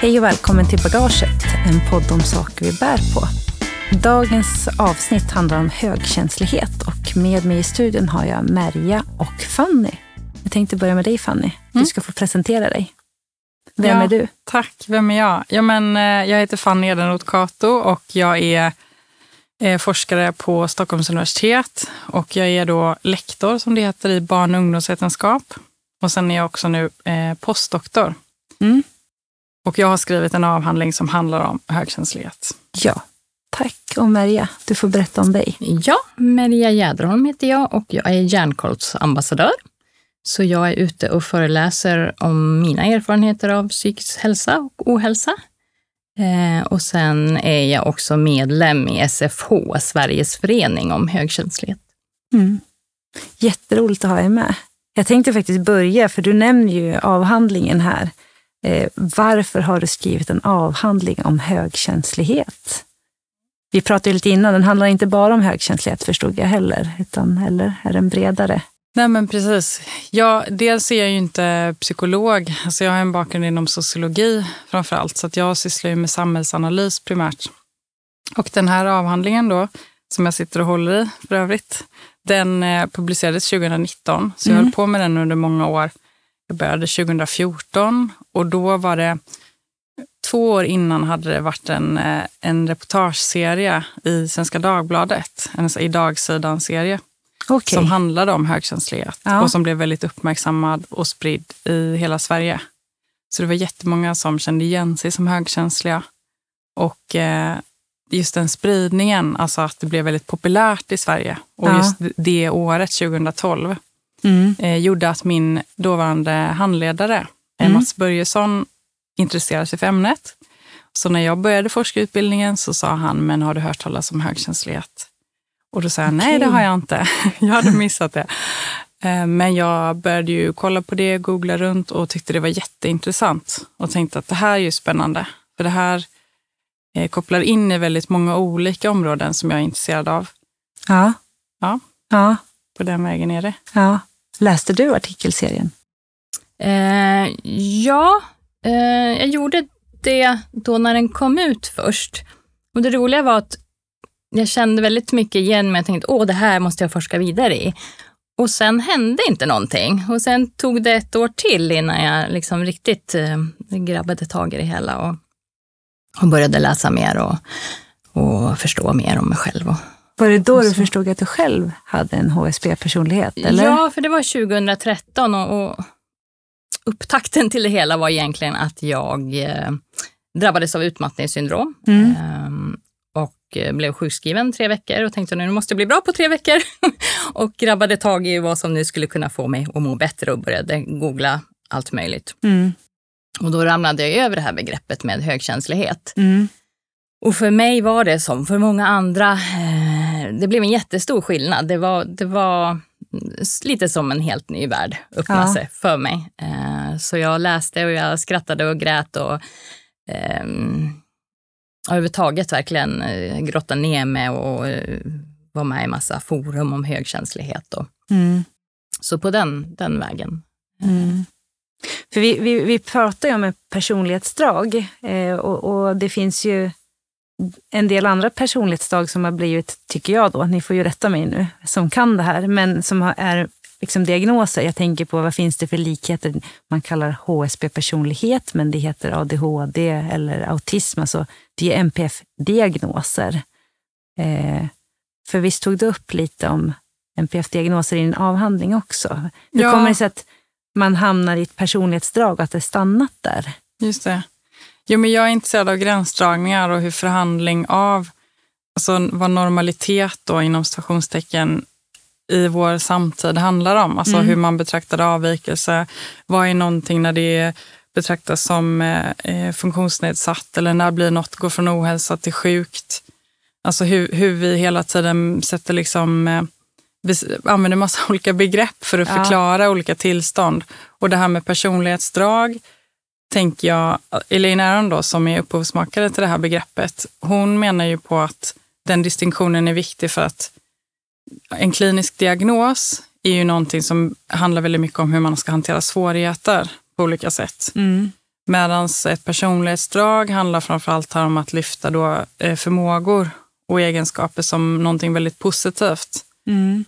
Hej och välkommen till Bagaget, en podd om saker vi bär på. Dagens avsnitt handlar om högkänslighet och med mig i studion har jag Merja och Fanny. Jag tänkte börja med dig Fanny. Du Mm. ska få presentera dig. Vem Ja, är du? Tack, vem är jag? Ja, men, eh, jag heter Fanny Edenroth Cato och jag är eh, forskare på Stockholms universitet. Och jag är då lektor, som det heter, i barn och ungdomsvetenskap. Och sen är jag också nu eh, postdoktor. Mm. Och jag har skrivit en avhandling som handlar om högkänslighet. Ja, tack. Och Merja, du får berätta om dig. Ja, Maria Jäderholm heter jag och jag är järnkollsambassadör. Så jag är ute och föreläser om mina erfarenheter av psykisk hälsa och ohälsa. Eh, och sen är jag också medlem i SFH, Sveriges förening om högkänslighet. Mm. Jätteroligt att ha er med. Jag tänkte faktiskt börja, för du nämner ju avhandlingen här. Eh, varför har du skrivit en avhandling om högkänslighet? Vi pratade lite innan, den handlar inte bara om högkänslighet förstod jag heller, utan eller är den bredare? Nej men precis. Jag, dels är jag ju inte psykolog. Alltså jag har en bakgrund inom sociologi framför allt. Så att jag sysslar ju med samhällsanalys primärt. Och den här avhandlingen då, som jag sitter och håller i för övrigt, den eh, publicerades 2019. Så jag Mm. höll på med den under många år. Jag började 2014 och då var det Två år innan hade det varit en, eh, en reportageserie i Svenska Dagbladet, en i dagsidan-serie Okej. som handlade om högkänslighet Ja. och som blev väldigt uppmärksammad och spridd i hela Sverige. Så det var jättemånga som kände igen sig som högkänsliga. Och eh, just den spridningen, alltså att det blev väldigt populärt i Sverige och Ja. just det året, 2012, Mm. eh, gjorde att min dåvarande handledare, eh, Mm. Mats Börjesson, intresserade sig för ämnet. Så när jag började forskarutbildningen så sa han, men har du hört talas om högkänslighet? Och då sa jag, nej det har jag inte. jag hade missat det. Eh, Men jag började ju kolla på det, googla runt och tyckte det var jätteintressant. Och tänkte att det här är ju spännande. För det här eh, kopplar in i väldigt många olika områden som jag är intresserad av. Ja. Ja. Ja. På den vägen är det. ja. Läste du artikelserien? Eh, ja, eh, jag gjorde det då när den kom ut först. Och det roliga var att jag kände väldigt mycket igen mig. Jag tänkte, åh, det här måste jag forska vidare i. Och sen hände inte någonting. Och sen tog det ett år till innan jag liksom riktigt eh, grabbade tag i det hela och, och började läsa mer och, och förstå mer om mig själv. Och, var det då du så- förstod att du själv hade en HSB-personlighet? Eller? Ja, för det var 2013 och, och upptakten till det hela var egentligen att jag eh, drabbades av utmattningssyndrom Mm. ehm, och eh, blev sjukskriven tre veckor och tänkte nu måste jag bli bra på tre veckor. och grabbade tag i vad som nu skulle kunna få mig att må bättre och började googla allt möjligt. Mm. Och då ramlade jag över det här begreppet med högkänslighet. Mm. Och för mig var det som för många andra, eh, det blev en jättestor skillnad. Det var, det var lite som en helt ny värld öppnade Ja. sig för mig. Eh, så jag läste och jag skrattade och grät och ehm, överhuvudtaget verkligen eh, grottade ner mig och eh, var med i massa forum om högkänslighet. Och, Mm. så på den, den vägen. Mm. För vi, vi, vi pratar ju om personlighetsdrag eh, och, och det finns ju en del andra personlighetsdrag som har blivit, tycker jag då, ni får ju rätta mig nu, som kan det här, men som har, är liksom diagnoser. Jag tänker på vad finns det för likheter? Man kallar HSB-personlighet, men det heter ADHD eller autism. Alltså, det är NPF-diagnoser. Eh, för visst tog du upp lite om NPF-diagnoser i din avhandling också? Hur Ja. kommer det sig att man hamnar i ett personlighetsdrag och att det stannat där? Just det. Jo, men jag är intresserad av gränsdragningar och hur förhandling av, alltså vad normalitet då inom stationstecken i vår samtid handlar om. Alltså Mm. hur man betraktar avvikelse. Vad är någonting när det betraktas som eh, eh, funktionsnedsatt eller när blir något går från ohälsa till sjukt. Alltså hur, hur vi hela tiden sätter liksom eh, vi använder massa olika begrepp för att Ja. förklara olika tillstånd. Och det här med personlighetsdrag, tänker jag, Elaine Aron då, som är upphovsmakare till det här begreppet, hon menar ju på att den distinktionen är viktig för att en klinisk diagnos är ju någonting som handlar väldigt mycket om hur man ska hantera svårigheter på olika sätt. Mm. Medan ett personlighetsdrag handlar framförallt om att lyfta då eh, förmågor och egenskaper som någonting väldigt positivt. Mm.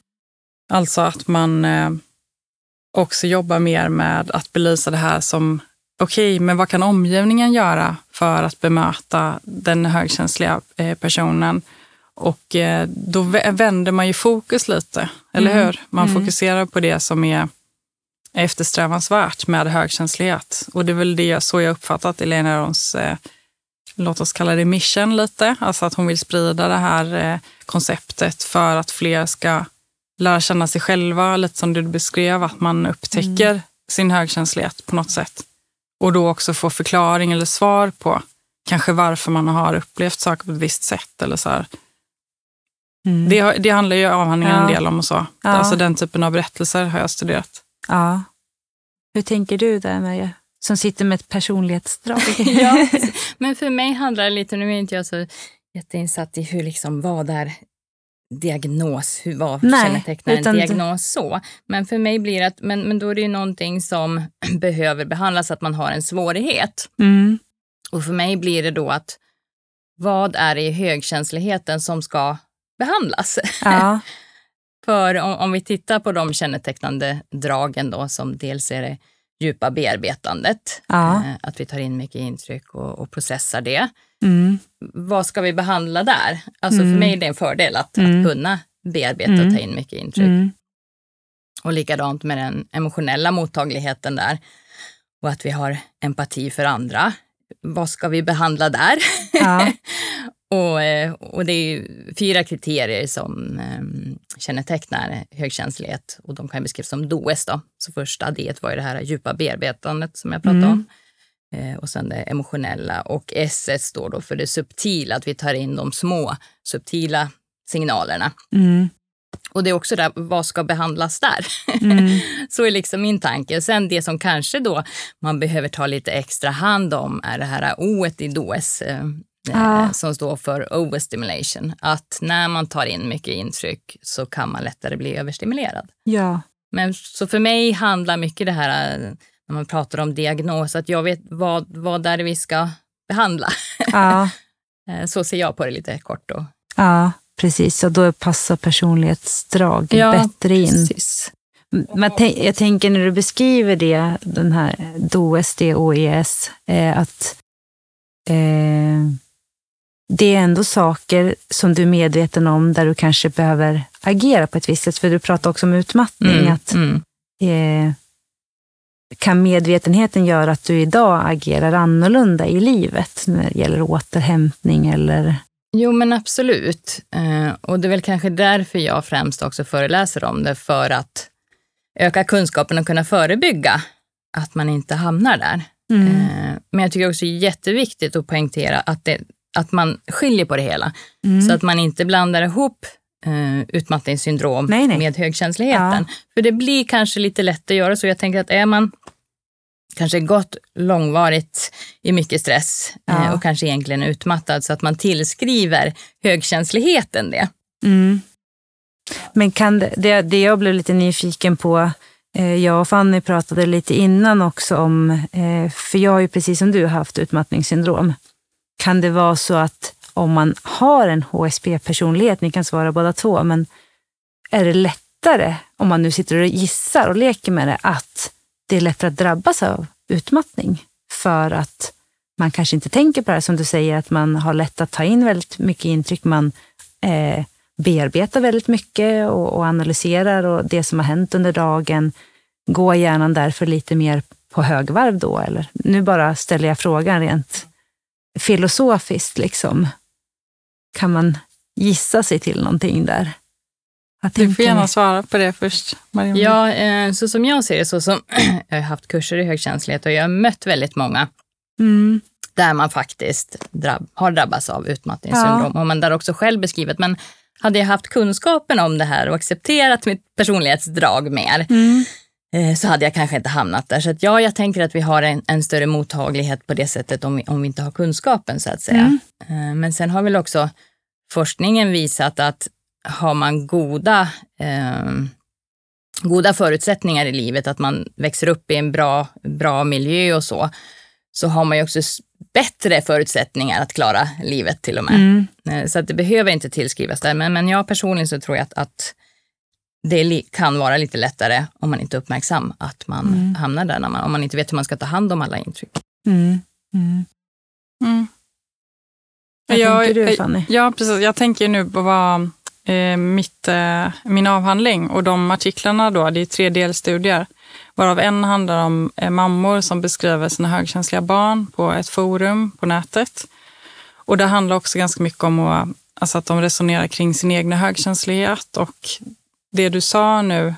Alltså att man eh, också jobbar mer med att belysa det här som okej, okay, men vad kan omgivningen göra för att bemöta den högkänsliga eh, personen? Och eh, då vänder man ju fokus lite, eller mm. hur? Man mm. fokuserar på det som är eftersträvansvärt med högkänslighet. Och det är väl det så jag uppfattat Elena Rons, eh, låt oss kalla det mission lite, alltså att hon vill sprida det här eh, konceptet för att fler ska lära känna sig själva, lite som du beskrev, att man upptäcker mm. sin högkänslighet på något sätt. Och då också få förklaring eller svar på kanske varför man har upplevt saker på ett visst sätt. Eller så mm. det, det, handlar ju avhandlingen ja. en del om och så. Ja. Alltså den typen av berättelser har jag studerat. Ja. Hur tänker du där, Maria? Som sitter med ett personlighetsdrag. ja, men för mig handlar det lite, nu är inte jag så jätteinsatt i hur liksom, vad är diagnos, hur, vad Nej, kännetecknar en diagnos så. Men för mig blir det att, men, men då är det ju någonting som behöver behandlas, att man har en svårighet. Mm. Och för mig blir det då att vad är det i högkänsligheten som ska behandlas? Ja. för om, om, vi tittar på de kännetecknande dragen då, som dels är det djupa bearbetandet, ja. eh, att vi tar in mycket intryck och, och processar det. Mm. Vad ska vi behandla där? Alltså mm. för mig är det en fördel att, mm. att kunna bearbeta och ta mm. in mycket intryck. Mm. Och likadant med den emotionella mottagligheten där och att vi har empati för andra. Vad ska vi behandla där? Ja. och, eh, och det är fyra kriterier som um, kännetecknar högkänslighet och de kan beskrivas som DOES. Då. Så första D var ju det här djupa bearbetandet som jag pratade mm. om. Eh, och sen det emotionella. Och SS står då för det subtila, att vi tar in de små subtila signalerna. Mm. Och det är också där, vad ska behandlas där? Mm. så är liksom min tanke. Sen det som kanske då man behöver ta lite extra hand om är det här O i DOS eh, ah. som står för overstimulation. Att när man tar in mycket intryck så kan man lättare bli överstimulerad. Ja. Men så för mig handlar mycket det här när man pratar om diagnos, att jag vet vad, vad är det vi ska behandla. Ja. Eh, så ser jag på det lite kort. Då. Ja, precis. Och då passar personlighetsdrag ja, bättre in. Precis. Men jag tänker när du beskriver det, den här DOS, DOES, eh, att eh, det är ändå saker som du är medveten om där du kanske behöver agera på ett visst sätt. För du pratar också om utmattning. Mm, att mm. Eh, kan medvetenheten göra att du idag agerar annorlunda i livet när det gäller återhämtning eller? Jo, men absolut. Eh, och det är väl kanske därför jag främst också föreläser om det, för att öka kunskapen och kunna förebygga att man inte hamnar där. Mm. Eh, men jag tycker också det är jätteviktigt att poängtera att, det, att man skiljer på det hela. Mm. Så att man inte blandar ihop uh, utmattningssyndrom nej, nej. med högkänsligheten. Ja. För det blir kanske lite lätt att göra så. Jag tänker att är man kanske gått långvarigt i mycket stress ja. uh, och kanske egentligen utmattad så att man tillskriver högkänsligheten det. Mm. Men kan det, det, det jag blev lite nyfiken på, eh, jag och Fanny pratade lite innan också om, eh, för jag har ju precis som du haft utmattningssyndrom. Kan det vara så att om man har en HSP-personlighet, ni kan svara båda två, men är det lättare, om man nu sitter och gissar och leker med det, att det är lättare att drabbas av utmattning? För att man kanske inte tänker på det här, som du säger, att man har lätt att ta in väldigt mycket intryck. Man eh, bearbetar väldigt mycket och, och analyserar och det som har hänt under dagen. Går hjärnan därför lite mer på högvarv då? Eller? Nu bara ställer jag frågan rent filosofiskt. Liksom. Kan man gissa sig till någonting där? Du får gärna svara på det först, Marianne. Ja, eh, så som jag ser det, så som jag har haft kurser i högkänslighet och jag har mött väldigt många mm. där man faktiskt drabb, har drabbats av utmattningssyndrom. Ja. Och man där också själv beskrivet, men hade jag haft kunskapen om det här och accepterat mitt personlighetsdrag mer, mm. Eh, så hade jag kanske inte hamnat där. Så att ja, jag tänker att vi har en, en större mottaglighet på det sättet om vi, om vi inte har kunskapen så att säga. Mm. Eh, men sen har väl också forskningen visat att har man goda, eh, goda förutsättningar i livet, att man växer upp i en bra, bra miljö och så, så har man ju också bättre förutsättningar att klara livet till och med. Mm. Eh, så att det behöver inte tillskrivas där. Men, men jag personligen så tror jag att, att det kan vara lite lättare om man inte är uppmärksam att man mm. hamnar där, när man, om man inte vet hur man ska ta hand om alla intryck. Mm. Mm. mm. Vad jag, tänker du Fanny? Ja, precis. Jag tänker nu på vad eh, mitt, eh, min avhandling och de artiklarna då, det är tre delstudier, varav en handlar om eh, mammor som beskriver sina högkänsliga barn på ett forum på nätet. Och det handlar också ganska mycket om att, alltså att de resonerar kring sin egna högkänslighet och det du sa nu,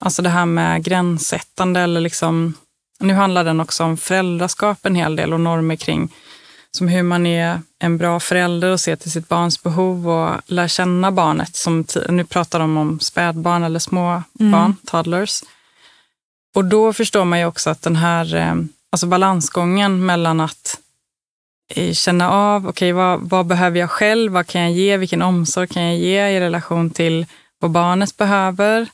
alltså det här med gränssättande eller liksom, nu handlar den också om föräldraskap en hel del och normer kring som hur man är en bra förälder och ser till sitt barns behov och lär känna barnet. Som nu pratar de om spädbarn eller små mm. barn, toddlers. Och då förstår man ju också att den här eh, alltså balansgången mellan att eh, känna av, okej okay, vad, vad, behöver jag själv, vad kan jag ge, vilken omsorg kan jag ge i relation till vad barnet behöver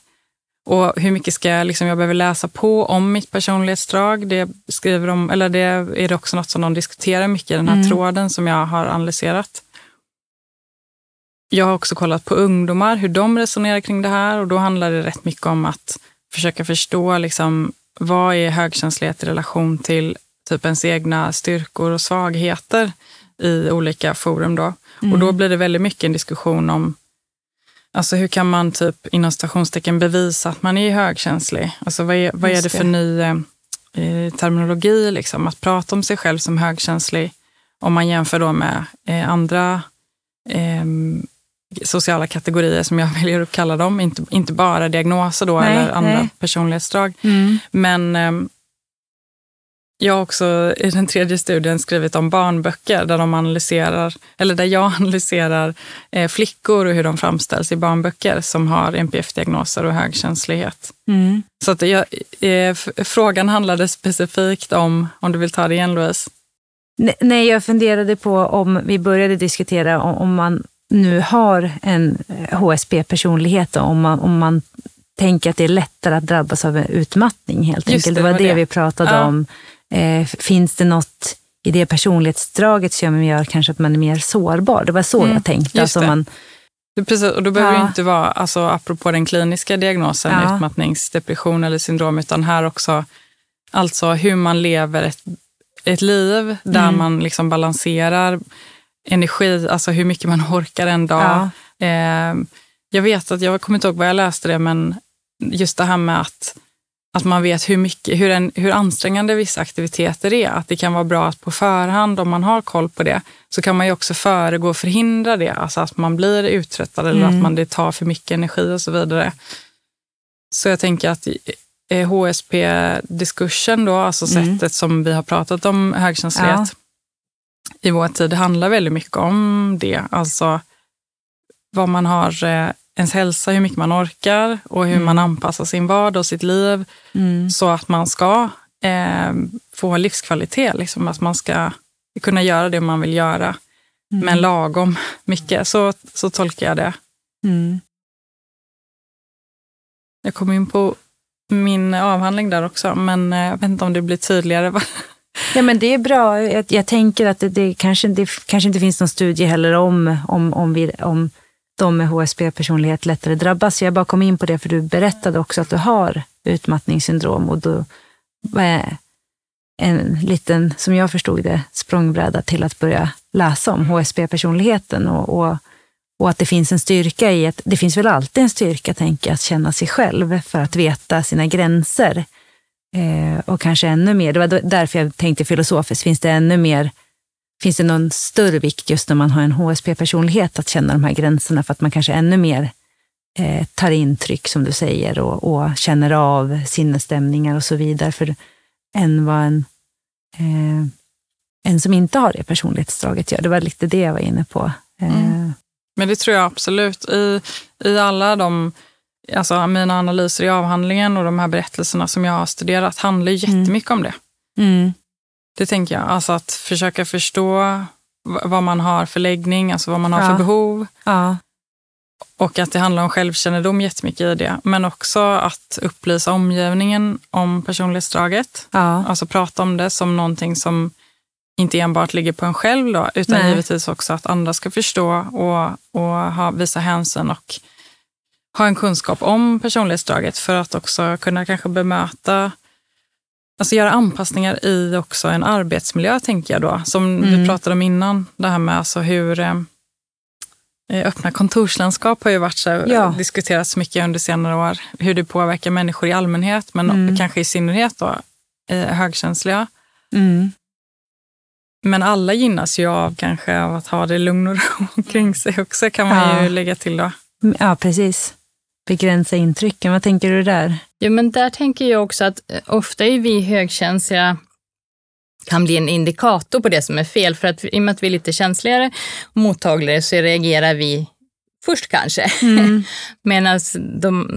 och hur mycket ska jag, liksom, jag behöver läsa på om mitt personlighetsdrag. Det, skriver de, eller det är det också något som de diskuterar mycket i den här mm. tråden som jag har analyserat. Jag har också kollat på ungdomar, hur de resonerar kring det här och då handlar det rätt mycket om att försöka förstå liksom, vad är högkänslighet i relation till typ ens egna styrkor och svagheter i olika forum. Då. Mm. Och då blir det väldigt mycket en diskussion om Alltså hur kan man typ inom stationstecken bevisa att man är högkänslig? Alltså vad är, vad är det för ny eh, terminologi? Liksom? Att prata om sig själv som högkänslig om man jämför då med eh, andra eh, sociala kategorier som jag väljer att kalla dem. Inte, inte bara diagnoser då nej, eller andra nej. personlighetsdrag. Mm. Men ehm, jag har också i den tredje studien skrivit om barnböcker där de analyserar, eller där jag analyserar eh, flickor och hur de framställs i barnböcker som har NPF-diagnoser och högkänslighet. Mm. Så att jag, eh, frågan handlade specifikt om, om du vill ta det igen Louise? Nej, jag funderade på om vi började diskutera om, om man nu har en HSP-personlighet, om man, om man tänker att det är lättare att drabbas av utmattning helt Just enkelt. Det, det var det, det vi pratade ja. om Eh, finns det något i det personlighetsdraget som gör kanske att man är mer sårbar? Det var så mm, jag tänkte. Alltså man, Precis, och då behöver ja. det inte vara, alltså, apropå den kliniska diagnosen, ja. utmattningsdepression eller syndrom, utan här också alltså hur man lever ett, ett liv där mm. man liksom balanserar energi, alltså hur mycket man orkar en dag. Ja. Eh, jag vet att, jag kommer inte ihåg vad jag läste det, men just det här med att att man vet hur, mycket, hur, en, hur ansträngande vissa aktiviteter är. Att det kan vara bra att på förhand, om man har koll på det, så kan man ju också föregå och förhindra det. Alltså att man blir uttröttad eller mm. att man, det tar för mycket energi och så vidare. Så jag tänker att HSP-diskursen då, alltså mm. sättet som vi har pratat om högkänslighet ja. i vår tid, handlar väldigt mycket om det. Alltså vad man har eh, ens hälsa, hur mycket man orkar och hur mm. man anpassar sin vardag och sitt liv mm. så att man ska eh, få livskvalitet. Liksom, att man ska kunna göra det man vill göra, mm. men lagom mycket. Så, så tolkar jag det. Mm. Jag kom in på min avhandling där också, men eh, jag vet inte om det blir tydligare. Ja, men det är bra. Jag, jag tänker att det, det, kanske, det kanske inte finns någon studie heller om, om, om, vi, om de med HSP-personlighet lättare drabbas. Jag bara kom in på det för du berättade också att du har utmattningssyndrom och då var en liten, som jag förstod det, språngbräda till att börja läsa om HSP-personligheten och, och, och, att det finns en styrka i att, det finns väl alltid en styrka, tänker jag, att känna sig själv för att veta sina gränser. Eh, och kanske ännu mer, det var därför jag tänkte filosofiskt, finns det ännu mer Finns det någon större vikt just när man har en HSP-personlighet att känna de här gränserna för att man kanske ännu mer eh, tar intryck som du säger och, och, känner av sinnesstämningar och så vidare för, än vad en, eh, en som inte har det personlighetsdraget gör. Det var lite det jag var inne på. Eh. Mm. Men det tror jag absolut. I, i alla de alltså mina analyser i avhandlingen och de här berättelserna som jag har studerat handlar jättemycket mm. om det. Mm. Det tänker jag. Alltså att försöka förstå vad man har för läggning, alltså vad man har ja. för behov. Ja. och att det handlar om självkännedom jättemycket i det. Men också att upplysa omgivningen om personlighetsdraget. Ja. Alltså prata om det som någonting som inte enbart ligger på en själv då, utan Nej. givetvis också att andra ska förstå och, och ha, visa hänsyn och ha en kunskap om personlighetsdraget för att också kunna kanske bemöta, alltså göra anpassningar i också en arbetsmiljö tänker jag då. Som Mm. vi pratade om innan, det här med alltså hur eh, öppna kontorslandskap har ju varit så, Ja. diskuterats mycket under senare år. Hur det påverkar människor i allmänhet, men Mm. kanske i synnerhet då eh, högkänsliga. Mm. Men alla gynnas ju av kanske av att ha det lugn och ro omkring sig också kan man Ja. ju lägga till då. ja, precis. Begränsa intrycken. Vad tänker du där? Ja, men där tänker jag också att eh, ofta är vi högkänsliga kan bli en indikator på det som är fel. För att i och med att vi är lite känsligare och mottagligare så reagerar vi först kanske. Mm. Medan de,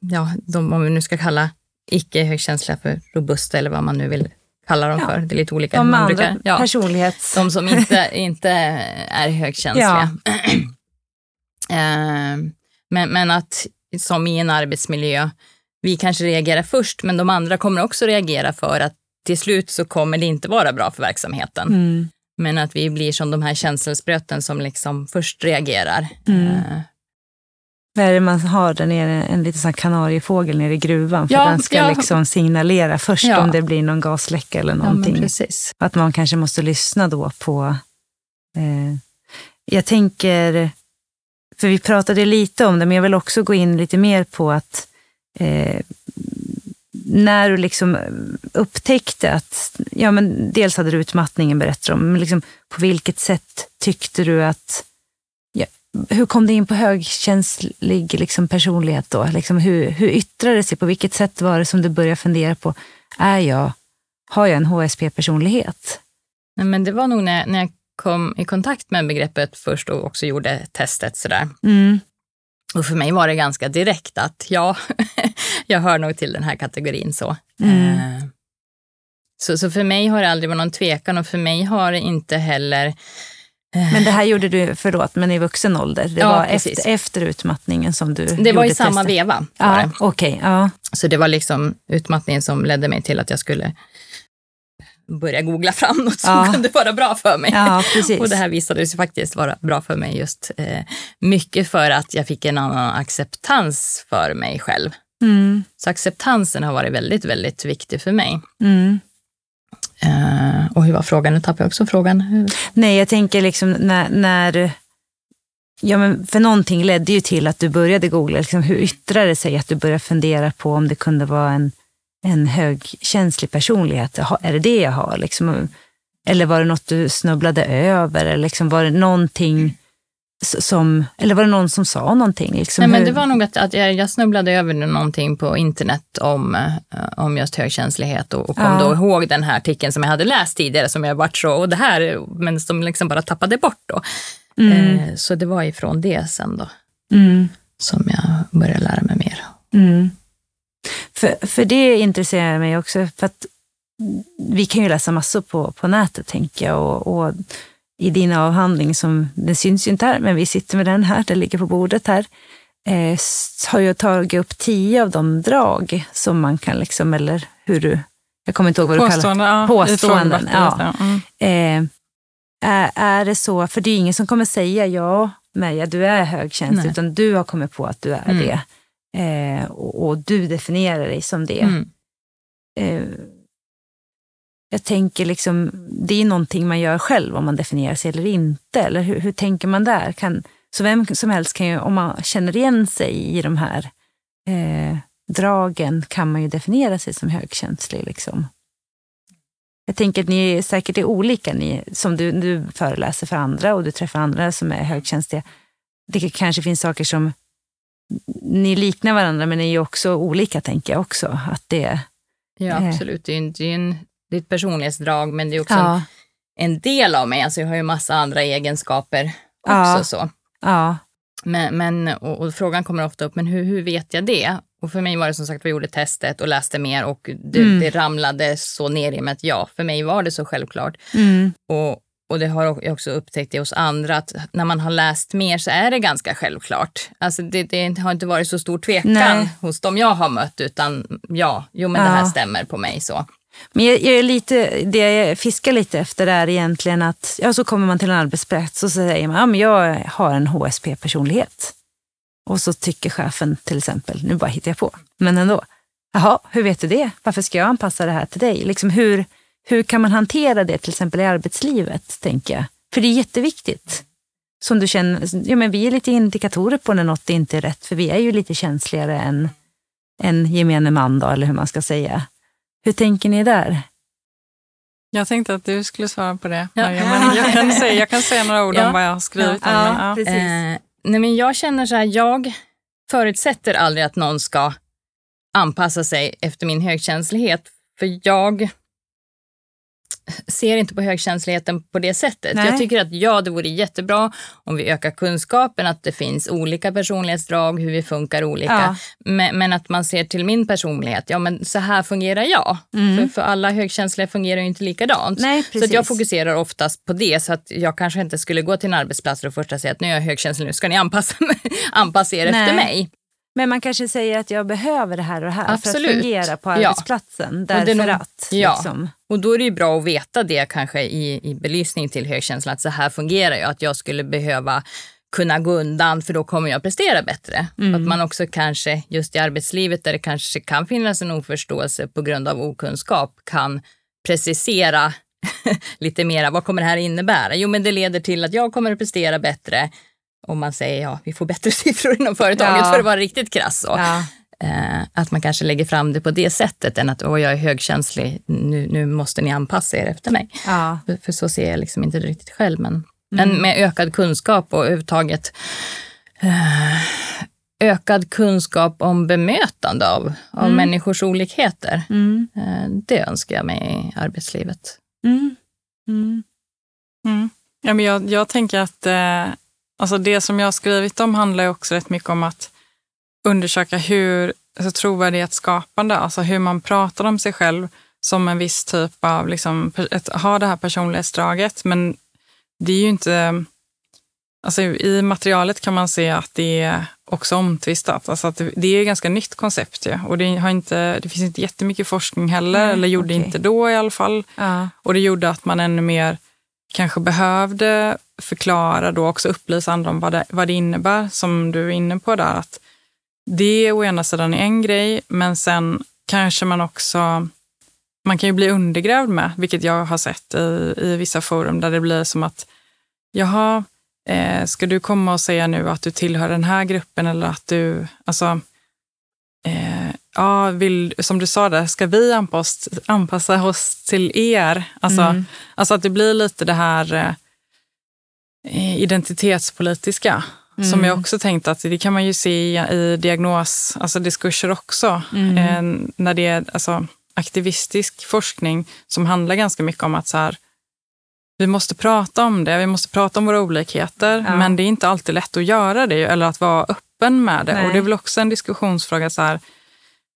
ja, de, om vi nu ska kalla icke högkänsliga för robusta eller vad man nu vill kalla dem Ja. för. Det är lite olika. De man andra brukar- ja. personlighets... De som inte, inte är högkänsliga. Eh, men, men att som i en arbetsmiljö, vi kanske reagerar först, men de andra kommer också reagera för att till slut så kommer det inte vara bra för verksamheten. Mm. Men att vi blir som de här känselspröten som liksom först reagerar. Mm. Eh, Vad är det man har där nere? En liten sån kanariefågel nere i gruvan. För Ja, den ska ja. liksom signalera först Ja. om det blir någon gasläcka eller någonting. Att man kanske måste lyssna då på... Eh, jag tänker, för vi pratade lite om det, men jag vill också gå in lite mer på att eh, när du liksom upptäckte att, ja men dels hade du utmattningen berättar om, men liksom på vilket sätt tyckte du att, ja, hur kom du in på högkänslig liksom personlighet då? Liksom hur, hur yttrade det sig? På vilket sätt var det som du började fundera på, är jag, har jag en HSP-personlighet? Nej, men det var nog när, när jag kom i kontakt med begreppet först och också gjorde testet sådär. Mm. Och för mig var det ganska direkt att ja, jag hör nog till den här kategorin så. Mm. Eh, Så, så för mig har det aldrig varit någon tvekan och för mig har det inte heller... eh, Men det här gjorde du, förlåt, men i vuxen ålder? Det Ja, var precis. efter, efter utmattningen som du det var gjorde i samma testet? veva. Var Ja, okej. ja. Så det var liksom utmattningen som ledde mig till att jag skulle börja googla fram något som Ja. kunde vara bra för mig. ja. Och det här visade sig faktiskt vara bra för mig just eh, mycket för att jag fick en annan acceptans för mig själv. Mm, Så acceptansen har varit väldigt, väldigt viktig för mig. mm. Eh, och hur var frågan? Nu tappade jag också frågan. Hur- Nej, jag tänker liksom när, när Ja, men för någonting ledde ju till att du började googla. Liksom, hur yttrar det sig att du började fundera på om det kunde vara en, en högkänslig personlighet? Är det det jag har? Liksom, eller var det något du snubblade över? Eller liksom, var det någonting som, eller var det någon som sa någonting? Liksom, Nej, men det var nog att, att jag, jag snubblade över någonting på internet om, eh, om just högkänslighet och, och kom Ja. då ihåg den här artikeln som jag hade läst tidigare som jag varit så, och det här, men som liksom bara tappade bort då. Mm, Eh, så det var ifrån det sen då mm. som jag började lära mig mer. Mm. För, för det intresserar mig också. För att vi kan ju läsa massor på, på nätet, tänker jag. Och, och i din avhandling, som, den syns ju inte här, men vi sitter med den här, den ligger på bordet här, eh, har jag tagit upp tio av de drag som man kan, liksom, eller hur du, jag kommer inte ihåg vad du kallar i Påståenden, ja. Mm. Eh, är, är det så, för det är ingen som kommer säga ja, Meja, du är högkänslig, Nej. utan du har kommit på att du är Mm. det. Eh, och, och du definierar dig som det. Mm. Eh, jag tänker liksom, det är någonting man gör själv om man definierar sig eller inte. Eller hur, hur tänker man där? Kan, så vem som helst kan ju, om man känner igen sig i de här eh, dragen, kan man ju definiera sig som högkänslig. Liksom. Jag tänker att ni är säkert är olika, ni, som du, du föreläser för andra och du träffar andra som är högkänsliga. Det kanske finns saker som ni liknar varandra, men ni är också olika, tänker jag också. Att det, Ja, Eh. absolut. Det är, ju- det är, en, det är ett personlighetsdrag, men det är också en, ja, en del av mig. Alltså jag har ju massa andra egenskaper också. Ja. Så. ja, Men, men, och, och frågan kommer ofta upp, men hur, hur vet jag det? Och för mig var det som sagt, vi gjorde testet och läste mer och det, Mm. det ramlade så ner i mig att ja, för mig var det så självklart. mm, Och och det har jag också upptäckt det hos andra, att när man har läst mer så är det ganska självklart. Alltså det, det har inte varit så stor tvekan Nej. hos dem jag har mött, utan ja, jo men det här Ja. stämmer på mig så. Men jag, jag är lite, det jag fiskar lite efter är egentligen att, ja så kommer man till en arbetsplats och så säger man, ja men jag har en HSP-personlighet. Och så tycker chefen till exempel, nu bara hittar jag på, men ändå, jaha, hur vet du det? Varför ska jag anpassa det här till dig? Liksom hur, hur kan man hantera det till exempel i arbetslivet, tänker jag? För det är jätteviktigt. Som du känner, ja men vi är lite indikatorer på när något inte är rätt, för vi är ju lite känsligare än, än gemene man då, eller hur man ska säga. Hur tänker ni där? Jag tänkte att du skulle svara på det. Ja. Maria, men jag, kan säga, jag kan säga några ord Ja. om vad jag har skrivit. men, ja. precis. Eh, nej men jag känner så här, jag förutsätter aldrig att någon ska anpassa sig efter min högkänslighet. För jag ser inte på högkänsligheten på det sättet. Nej. Jag tycker att ja, det vore jättebra om vi ökar kunskapen, att det finns olika personlighetsdrag, hur vi funkar olika. Ja. Men, men att man ser till min personlighet, ja men så här fungerar jag. För, för alla högkänsliga fungerar ju inte likadant. Nej, Så jag fokuserar oftast på det, så att jag kanske inte skulle gå till en arbetsplats och först säga att nu är jag högkänslig, nu ska ni anpassa, anpassa er Nej. efter mig. Men man kanske säger att jag behöver det här och det här för Absolut. att fungera på Ja. arbetsplatsen. är Därför nog- att. ja. Liksom. Och då är det ju bra att veta det kanske i, i belysning till högkänslan, att så här fungerar jag, att jag skulle behöva kunna gå undan för då kommer jag prestera bättre. Mm. Att man också kanske, just i arbetslivet där det kanske kan finnas en oförståelse på grund av okunskap, kan precisera lite mera. Vad kommer det här innebära? Jo, men det leder till att jag kommer att prestera bättre om man säger ja, vi får bättre siffror inom företaget Ja. för att vara riktigt krass. Så. Ja. Eh, att man kanske lägger fram det på det sättet än att Åh, jag är högkänslig, nu, nu måste ni anpassa er efter mig. Ja. För, för så ser jag liksom inte riktigt själv. Men, men med ökad kunskap och överhuvudtaget eh, ökad kunskap om bemötande av, av människors olikheter. Mm. Eh, det önskar jag mig i arbetslivet. Mm. Mm. Mm. Ja, men jag, jag tänker att alltså det som jag har skrivit om handlar ju också rätt mycket om att undersöka hur alltså trovärdighetsskapande, alltså hur man pratar om sig själv som en viss typ av, liksom, ett, ha det här personlighetsdraget. Men det är ju inte, alltså i materialet kan man se att det är också omtvistat. Alltså att det, det är ett ganska nytt koncept ju. Och det, har inte, det finns inte jättemycket forskning heller, Nej, eller gjorde okej. inte då i alla fall. Ja. Och det gjorde att man ännu mer kanske behövde förklara då också upplysa andra om vad det, vad det innebär, som du är inne på där. Att det å ena sidan är en grej, men sen kanske man också man kan ju bli undergrävd med, vilket jag har sett i, i vissa forum där det blir som att jaha, eh, ska du komma och säga nu att du tillhör den här gruppen eller att du, alltså, eh, ja, vill, som du sa där, ska vi anpassa, anpassa oss till er? Alltså, Mm. alltså att det blir lite det här eh, identitetspolitiska. Som Mm. jag också tänkt att det kan man ju se i, i diagnos, alltså diskurser också. Mm. Eh, när det är alltså, aktivistisk forskning som handlar ganska mycket om att så här, vi måste prata om det, vi måste prata om våra olikheter, Ja. men det är inte alltid lätt att göra det eller att vara öppen med det. Nej. Och det är väl också en diskussionsfråga, så här,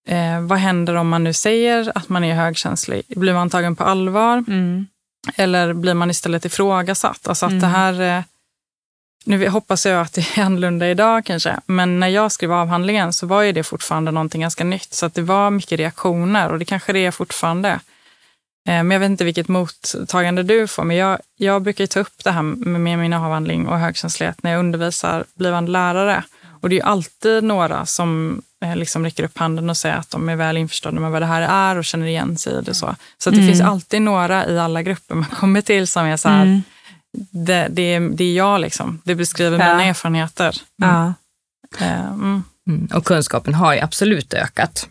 eh, vad händer om man nu säger att man är högkänslig? Blir man tagen på allvar? Mm. Eller blir man istället ifrågasatt? Alltså att Mm. det här... eh, Nu hoppas jag att det är annorlunda idag kanske, men när jag skrev avhandlingen så var ju det fortfarande någonting ganska nytt. Så att det var mycket reaktioner och det kanske det är fortfarande. Eh, Men jag vet inte vilket mottagande du får, men jag, jag brukar ta upp det här med min avhandling och högkänslighet när jag undervisar blivande lärare. Och det är alltid några som liksom räcker upp handen och säger att de är väl införstådda med vad det här är och känner igen sig i det. Så, så att det Mm. finns alltid några i alla grupper man kommer till som är så här, Mm. det, det, är, det är jag liksom. Det beskriver Ja. mina erfarenheter. Ja. Eh, mm. Mm. Och kunskapen har ju absolut ökat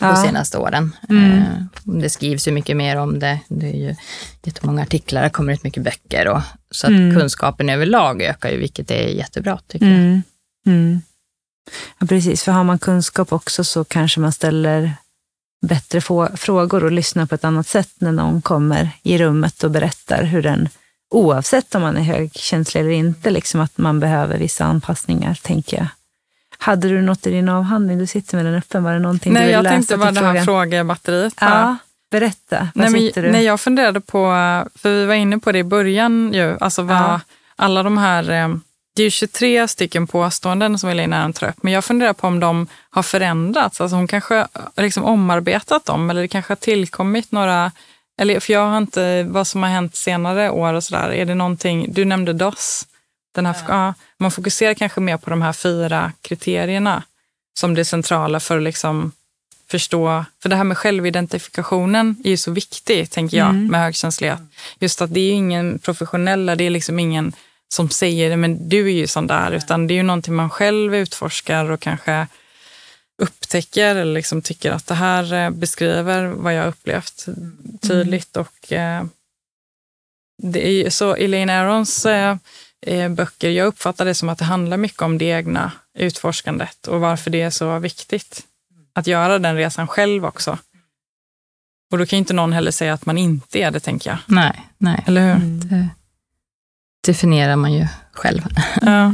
de Ja. senaste åren. Mm. Eh, Det skrivs ju mycket mer om det. Det är ju jättemånga artiklar, det kommer ut mycket böcker. Och, så att Mm. kunskapen överlag ökar ju, vilket är jättebra tycker jag. Mm. Mm. Ja, precis, för har man kunskap också så kanske man ställer bättre frågor och lyssnar på ett annat sätt när någon kommer i rummet och berättar hur den, oavsett om man är högkänslig eller inte, liksom att man behöver vissa anpassningar, tänker jag. Hade du något i din avhandling? Du sitter med den öppen. Var det någonting du Nej, ville jag läsa tänkte till bara det här frågebatteriet. bara. Ja, Berätta, Nej, men, du? nej, jag funderade på, för vi var inne på det i början ju, alltså vad Ja. alla de här, eh, det är ju 23 stycken påståenden som Elaine Aron tar upp, men jag funderar på om de har förändrats. Alltså hon kanske har liksom omarbetat dem eller det kanske har tillkommit några, eller för jag har inte, vad som har hänt senare år och sådär, är det någonting, du nämnde DOS, den här, ja. man fokuserar kanske mer på de här fyra kriterierna som det centrala för att liksom förstå, för det här med självidentifikationen är ju så viktigt, tänker jag, Mm. med högkänslighet. Just att det är ingen professionella, det är liksom ingen som säger men du är ju sån där, utan det är ju någonting man själv utforskar och kanske upptäcker eller liksom tycker att det här eh, beskriver vad jag upplevt tydligt. Och eh, det är så Elaine Arons eh, eh, böcker, jag uppfattar det som att det handlar mycket om det egna utforskandet och varför det är så viktigt att göra den resan själv också. Och då kan ju inte någon heller säga att man inte är det, tänker jag. Nej, nej. Eller hur? Mm. Definierar man ju själv. Ja.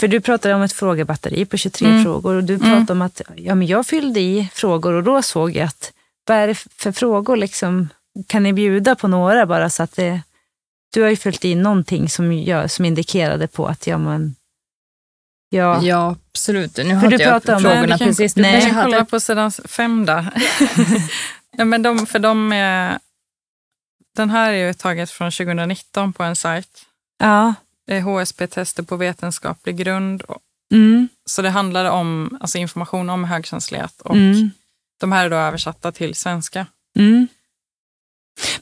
För du pratade om ett frågebatteri på 23 Mm. frågor och du Mm. pratade om att ja, men jag fyllde i frågor och då såg jag att vad är det för frågor liksom, kan ni bjuda på några bara så att det, du har ju fyllt i någonting som, gör, som indikerade på att ja men, ja, Ja, absolut. Nu För har du inte jag pratar om- frågorna Nej, kan- precis. Du Nej. Jag kan kolla hade... på sidan fem där. ja, men de, för de är, den här är ju taget från 2019 på en sajt. Ja, HSP-tester på vetenskaplig grund. Mm, Så det handlar om alltså information om högkänslighet och mm, de här är då översatta till svenska. mm.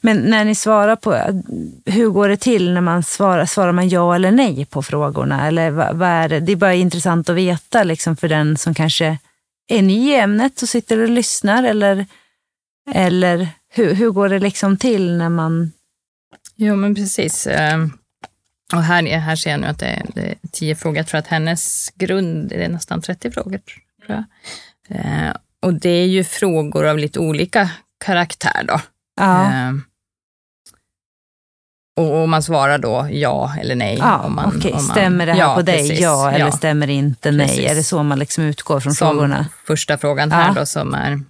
Men när ni svarar på, hur går det till när man svarar? Svarar man ja eller nej på frågorna? Eller vad, vad är det? det är bara intressant att veta liksom, för den som kanske är ny i ämnet och sitter och lyssnar. Eller, eller hur, hur går det liksom till när man... Jo, men precis. Och här, är- här ser jag nu att det är, det är tio frågor. Jag tror att hennes grund är nästan 30 frågor. Tror jag. Eh, Och det är ju frågor av lite olika karaktär då. Ja, Ehm, Och och man svarar då ja eller nej. ja om man, okej. om man, Stämmer det här ja, på dig? precis, ja, eller ja. stämmer det inte? Nej. Precis. Är det så man liksom utgår från Som frågorna? första frågan här Ja. då som är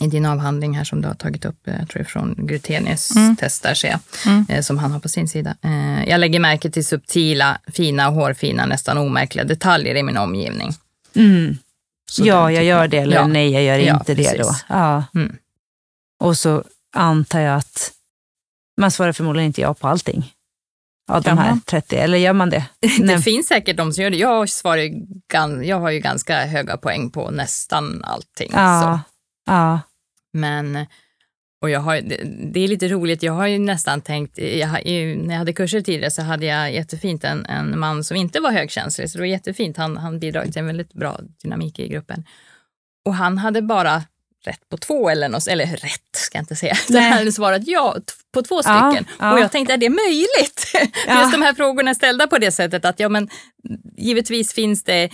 i din avhandling här som du har tagit upp, eh, jag tror från Grutenius Mm. test där ser jag, Mm. eh, som han har på sin sida. Eh, Jag lägger märke till subtila, fina och hårfina, nästan omärkliga detaljer i min omgivning. Mm. Ja, jag gör det. Eller Ja. nej, jag gör Ja, inte det då. precis. Ja. Mm. Och så antar jag att man svarar förmodligen inte ja på allting. Av de här man? 30, eller gör man det? Det finns säkert de som gör det. Jag, svarar ju, jag har ju ganska höga poäng på nästan allting. Så. Ja, Men, och jag har, det, det är lite roligt, jag har ju nästan tänkt, jag, i- när jag hade kurser tidigare så hade jag jättefint en, en man som inte var högkänslig, så det var jättefint. Han, han bidrog till en väldigt bra dynamik i gruppen. Och han hade bara rätt på två eller något, eller rätt ska jag inte säga. Nej. han hade svarat ja på två Ja, stycken. ja. Och jag tänkte, är det möjligt? Ja. Just de här frågorna ställda på det sättet att ja, men givetvis finns det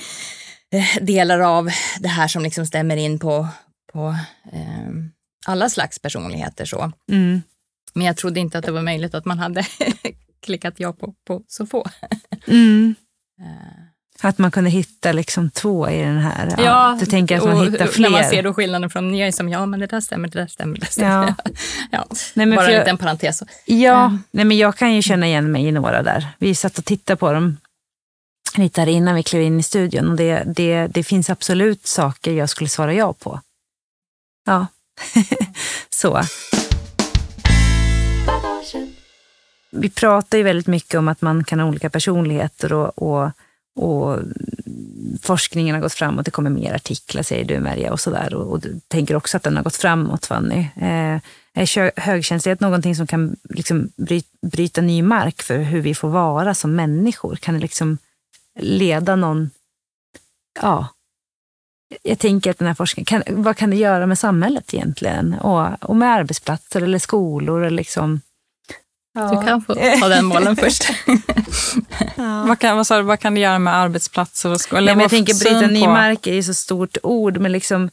eh, delar av det här som liksom stämmer in på, på eh, alla slags personligheter. Så. mm, Men jag trodde inte att det var möjligt att man hade klickat ja på, på så få. mm. Eh, Att man kunde hitta liksom två i den här. du tänker att man och hittar fler. När man ser då skillnaden från, jag är som ja men det där stämmer, det där stämmer, det där stämmer. Ja. Ja. Nej, men Bara för en liten parentes. Ja, Mm. nej, men jag kan ju känna igen mig i några där. Vi satt och tittade på dem lite här innan vi klev in i studion och det, det, det finns absolut saker jag skulle svara ja på. Ja, så. Vi pratar ju väldigt mycket om att man kan ha olika personligheter och, och, och forskningen har gått framåt. Det kommer mer artiklar säger du Merja och sådär. Och, och du tänker också att den har gått framåt Fanny. Eh, är högkänslighet någonting som kan liksom bry, bryta ny mark för hur vi får vara som människor? Kan det liksom leda någon... Ja. Jag tänker att den här forskningen, kan, vad kan det göra med samhället egentligen? Och, och med arbetsplatser eller skolor? Eller liksom, Du kan få ta den bollen först. Vad, kan, vad, sa du, vad kan det göra med arbetsplatser och skolor? Nej, men jag tänker för bryta syn ny på- mark är ju så stort ord, men liksom,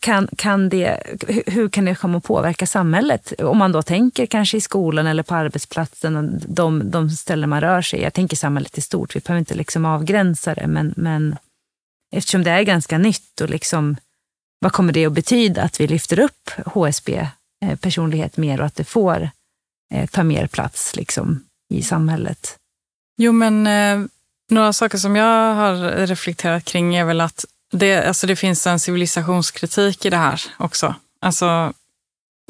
kan, kan det, hur- kan det komma att påverka samhället? Om man då tänker kanske i skolan eller på arbetsplatsen, och de, de ställen man rör sig. Jag tänker samhället i stort, vi behöver inte liksom avgränsa det, men, men eftersom det är ganska nytt och liksom, vad kommer det att betyda att vi lyfter upp HSB-personlighet eh, mer och att det får eh, ta mer plats liksom, i samhället. Jo, men eh, några saker som jag har reflekterat kring är väl att det, alltså det finns en civilisationskritik i det här också. Alltså,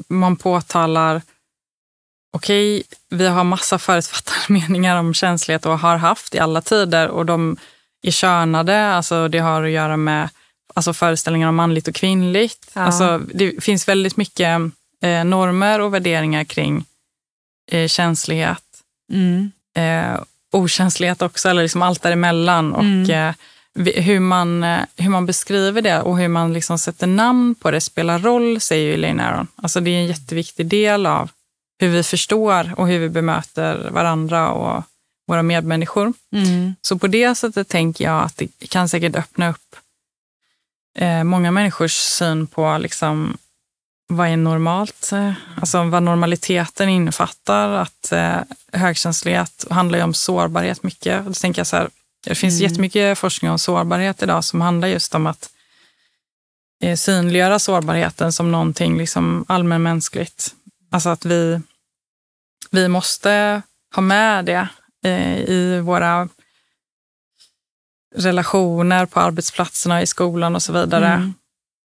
man påtalar, okej, okay, vi har massa förutfattade meningar om känslighet och har haft i alla tider och de är könade, alltså det har att göra med alltså föreställningar om manligt och kvinnligt. Ja. Alltså, det finns väldigt mycket eh, normer och värderingar kring eh, känslighet. Mm. Eh, okänslighet också, eller liksom allt däremellan. Mm. Och, eh, hur, man, eh, hur man beskriver det och hur man liksom sätter namn på det spelar roll, säger ju Elaine Aron. Alltså det är en jätteviktig del av hur vi förstår och hur vi bemöter varandra och våra medmänniskor. Mm. Så på det sättet tänker jag att det kan säkert öppna upp eh, många människors syn på liksom, vad är normalt? Eh, alltså vad normaliteten innefattar. Att eh, högkänslighet handlar ju om sårbarhet mycket. Då tänker jag så här, det finns mm. jättemycket forskning om sårbarhet idag som handlar just om att eh, synliggöra sårbarheten som någonting liksom allmänmänskligt. Alltså att vi, vi måste ha med det i våra relationer på arbetsplatserna, i skolan och så vidare. Mm.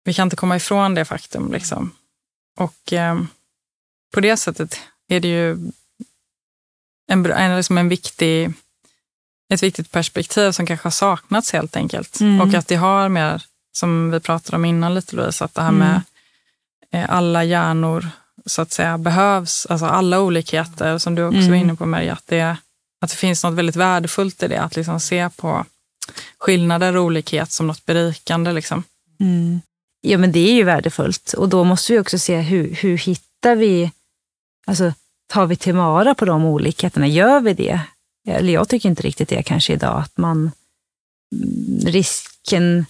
Vi kan inte komma ifrån det faktum. Liksom. Och eh, på det sättet är det ju en, en, liksom en viktig, ett viktigt perspektiv som kanske har saknats helt enkelt. Mm. Och att det har mer, som vi pratade om innan lite Louise, att det här mm. med eh, alla hjärnor så att säga behövs, alltså alla olikheter som du också mm. var inne på Maria, att det, att det finns något väldigt värdefullt i det, att liksom se på skillnader och olikhet som något berikande. Liksom. Mm. Ja, men det är ju värdefullt och då måste vi också se hur, hur hittar vi, alltså tar vi tillvara på de olikheterna? Gör vi det? Eller jag tycker inte riktigt det kanske idag, att man, mm, risken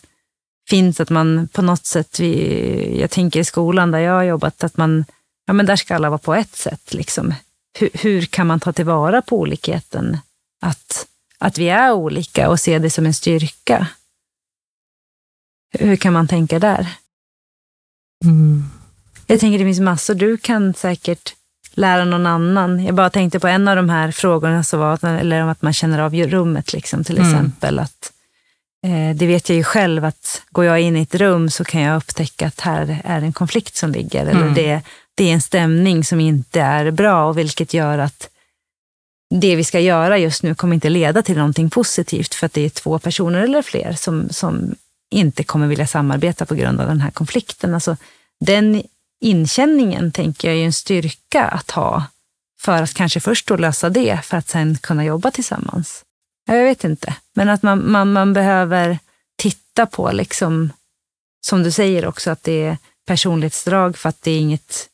finns att man på något sätt, vi, jag tänker i skolan där jag har jobbat, att man, ja men där ska alla vara på ett sätt. Liksom. Hur, hur kan man ta tillvara på olikheten? Att att vi är olika och se det som en styrka. Hur kan man tänka där? Mm. Jag tänker det finns massor, du kan säkert lära någon annan. Jag bara tänkte på en av de här frågorna, som var, eller om att man känner av rummet liksom, till mm. exempel. Att, eh, det vet jag ju själv att går jag in i ett rum så kan jag upptäcka att här är en konflikt som ligger. Eller mm. det, det är en stämning som inte är bra och vilket gör att det vi ska göra just nu kommer inte leda till någonting positivt för att det är två personer eller fler som, som inte kommer vilja samarbeta på grund av den här konflikten. Alltså, den inkänningen tänker jag är en styrka att ha för att kanske först då lösa det för att sen kunna jobba tillsammans. Jag vet inte, men att man, man, man behöver titta på, liksom, som du säger också, att det är personlighetsdrag för att det är inget,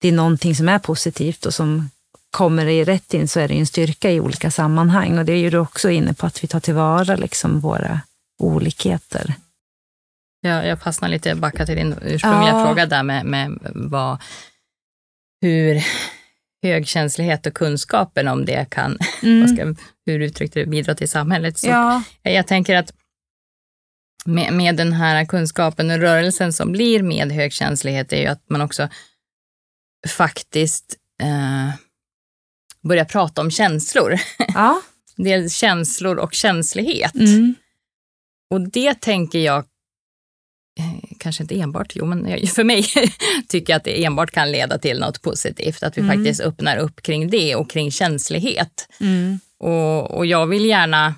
det är någonting som är positivt och som kommer det rätt in så är det en styrka i olika sammanhang. Och det är ju du också inne på, att vi tar tillvara liksom våra olikheter. Ja, jag fastnar lite, backa till din ursprungliga ja. fråga där med, med vad, hur högkänslighet och kunskapen om det kan, mm. ska, hur uttryckte du, bidra till samhället. Så ja. jag tänker att med, med den här kunskapen och rörelsen som blir med högkänslighet är ju att man också faktiskt eh, börja prata om känslor. Ja. Dels känslor och känslighet. Mm. Och det tänker jag, eh, kanske inte enbart, jo men för mig tycker jag att det enbart kan leda till något positivt. Att vi mm. faktiskt öppnar upp kring det och kring känslighet. Mm. Och, och jag vill gärna,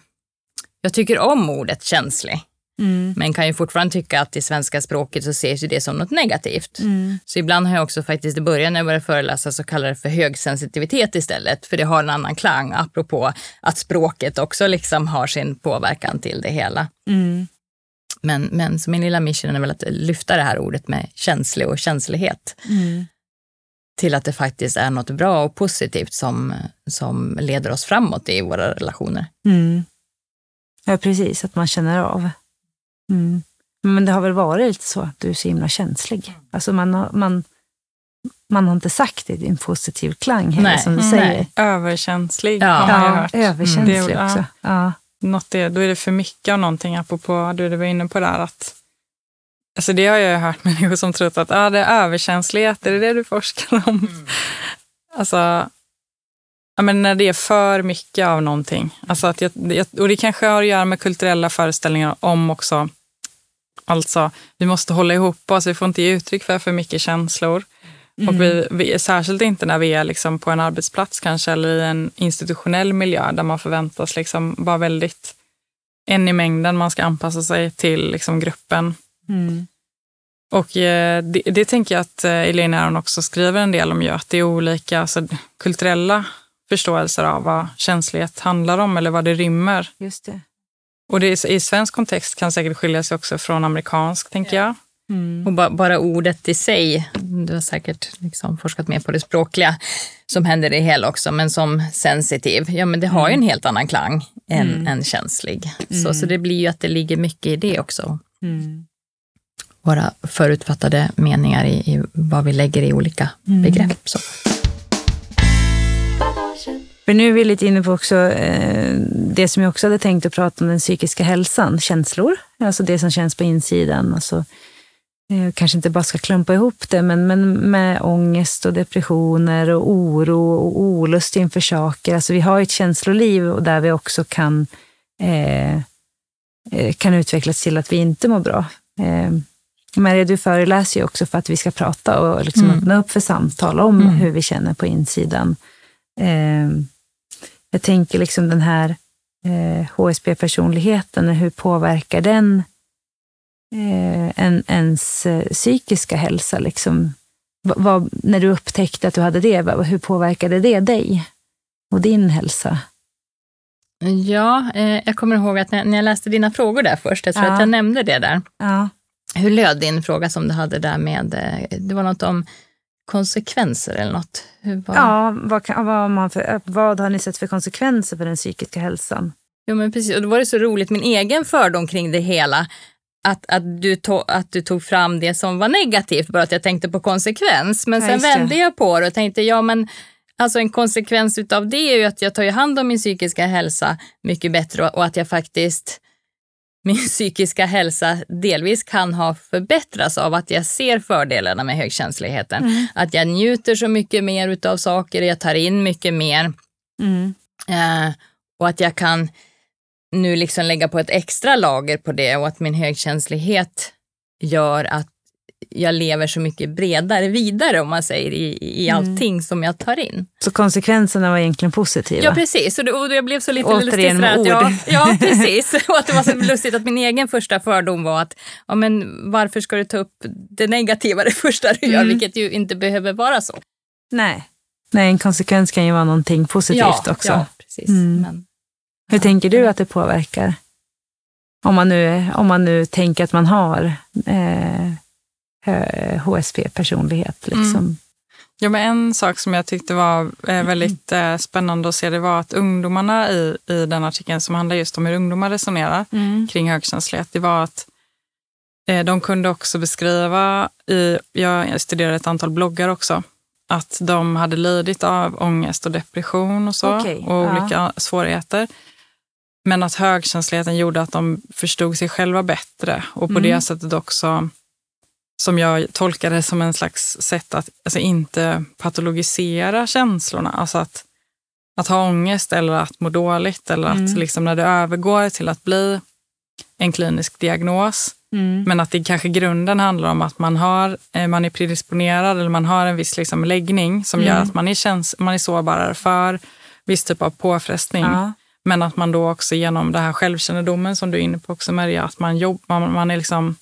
jag tycker om ordet känslig. Mm. Men kan ju fortfarande tycka att i svenska språket så ses det som något negativt. Mm. Så ibland har jag också faktiskt i början när jag började föreläsa så kallar det för högsensitivitet istället. För det har en annan klang apropå att språket också liksom har sin påverkan till det hela. Mm. Men, men så min lilla mission är väl att lyfta det här ordet med känslig och känslighet. Mm. Till att det faktiskt är något bra och positivt som, som leder oss framåt i våra relationer. Mm. Ja, precis. Att man känner av Mm. Men det har väl varit lite så att du är så himla känslig. Alltså man, har, man, man har inte sagt det i en positiv klang heller, nej, som du säger. Nej. Överkänslig ja. har man ju hört. Överkänslig mm. det, också. Ja. Något är, då är det för mycket av någonting, apropå det du var inne på där, att Alltså det har jag hört människor som trott att ah, det är överkänslighet, är det det du forskar om? Mm. Alltså, ja, men när det är för mycket av någonting. Alltså att jag, och det kanske har att göra med kulturella föreställningar om också. Alltså, vi måste hålla ihop oss, vi får inte ge uttryck för för mycket känslor. Mm. Och vi, vi, särskilt inte när vi är liksom på en arbetsplats kanske eller i en institutionell miljö där man förväntas liksom vara väldigt en i mängden. Man ska anpassa sig till liksom gruppen. Mm. Och eh, det, det, tänker jag att eh, Elaine Aron också skriver en del om, ju, att det är olika alltså, kulturella förståelser av vad känslighet handlar om eller vad det rymmer. Just det. Och det i svensk kontext kan säkert skilja sig också från amerikansk, tänker jag. Mm. Och ba, bara ordet i sig, du har säkert liksom forskat mer på det språkliga som händer i hela också, men som sensitiv, ja men det har ju en mm. helt annan klang än, mm. än känslig. Mm. Så, så det blir ju att det ligger mycket i det också. Mm. Våra förutfattade meningar i, i, vad vi lägger i olika mm. begrepp. Så. För nu är vi lite inne på också eh, det som jag också hade tänkt att prata om, den psykiska hälsan, känslor. Alltså det som känns på insidan. Alltså, eh, kanske inte bara ska klumpa ihop det, men, men med ångest och depressioner och oro och olust inför saker. Alltså vi har ett känsloliv och där vi också kan, eh, eh, kan utvecklas till att vi inte mår bra. Eh, Maria, du föreläser ju också för att vi ska prata och liksom mm. öppna upp för samtal om mm. hur vi känner på insidan. Eh, jag tänker liksom den här eh, HSP-personligheten, hur påverkar den eh, en, ens eh, psykiska hälsa? Liksom? Vad, när du upptäckte att du hade det, hur påverkade det dig och din hälsa? Ja, eh, jag kommer ihåg att när, när jag läste dina frågor där först, jag tror ja. att jag nämnde det där. Ja. Hur löd din fråga som du hade där med, eh, det var något om konsekvenser eller något? Ja, vad, kan, vad, man för, vad har ni sett för konsekvenser för den psykiska hälsan? Jo, men precis. Och då var det så roligt, min egen fördom kring det hela, att, att, du to, att du tog fram det som var negativt, bara att jag tänkte på konsekvens. Men sen ja, vände jag på det och tänkte, ja men alltså en konsekvens av det är ju att jag tar hand om min psykiska hälsa mycket bättre och att jag faktiskt min psykiska hälsa delvis kan ha förbättrats av att jag ser fördelarna med högkänsligheten. Mm. Att jag njuter så mycket mer utav saker, jag tar in mycket mer. Mm. Eh, och att jag kan nu liksom lägga på ett extra lager på det och att min högkänslighet gör att jag lever så mycket bredare vidare om man säger i, i mm. allting mm. som jag tar in. Så konsekvenserna var egentligen positiva? Ja precis, och, det, och jag blev så lite lustig sådär att jag, Ja precis, och att det var så lustigt att min egen första fördom var att ja, men varför ska du ta upp det negativa det första du gör, mm. vilket ju inte behöver vara så. Nej. Nej, en konsekvens kan ju vara någonting positivt ja, också. Ja, precis. Mm. Men, Hur tänker du att det påverkar? Om man nu, om man nu tänker att man har eh, HSP-personlighet. Eh, liksom. Mm. Ja, men en sak som jag tyckte var eh, väldigt eh, spännande att se det var att ungdomarna i, i den artikeln som handlar just om hur ungdomar resonerar mm. kring högkänslighet, det var att de kunde också beskriva, i, jag studerade ett antal bloggar också, att de hade lidit av ångest och depression och så okay, och ja. olika svårigheter. Men att högkänsligheten gjorde att de förstod sig själva bättre och på mm. det sättet också som jag tolkar det som en slags sätt att alltså inte patologisera känslorna. Alltså att, att ha ångest eller att må dåligt eller mm. att liksom när det övergår till att bli en klinisk diagnos. Mm. Men att det kanske grunden handlar om att man, har, eh, man är predisponerad eller man har en viss liksom läggning som mm. gör att man är, käns man är sårbarare för viss typ av påfrestning. Ja. Men att man då också genom den här självkännedomen som du är inne på också Maria, att man, jobb, man, man är liksom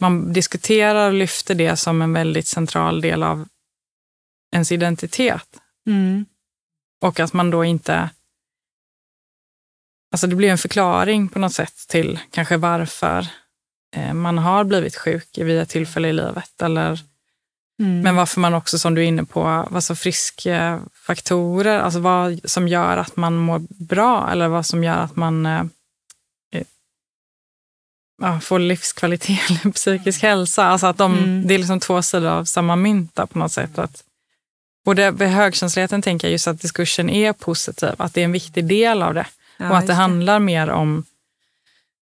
man diskuterar och lyfter det som en väldigt central del av ens identitet. Mm. Och att man då inte... Alltså det blir en förklaring på något sätt till kanske varför eh, man har blivit sjuk vid ett tillfälle i livet. Eller, mm. Men varför man också, som du är inne på, alltså friskfaktorer, alltså vad som gör att man mår bra eller vad som gör att man eh, ja, få livskvalitet eller psykisk hälsa. Alltså att de, mm. Det är liksom två sidor av samma mynt på något sätt. Att, och det, vid högkänsligheten tänker jag just att diskursen är positiv, att det är en viktig del av det. Ja, och att det, det handlar mer om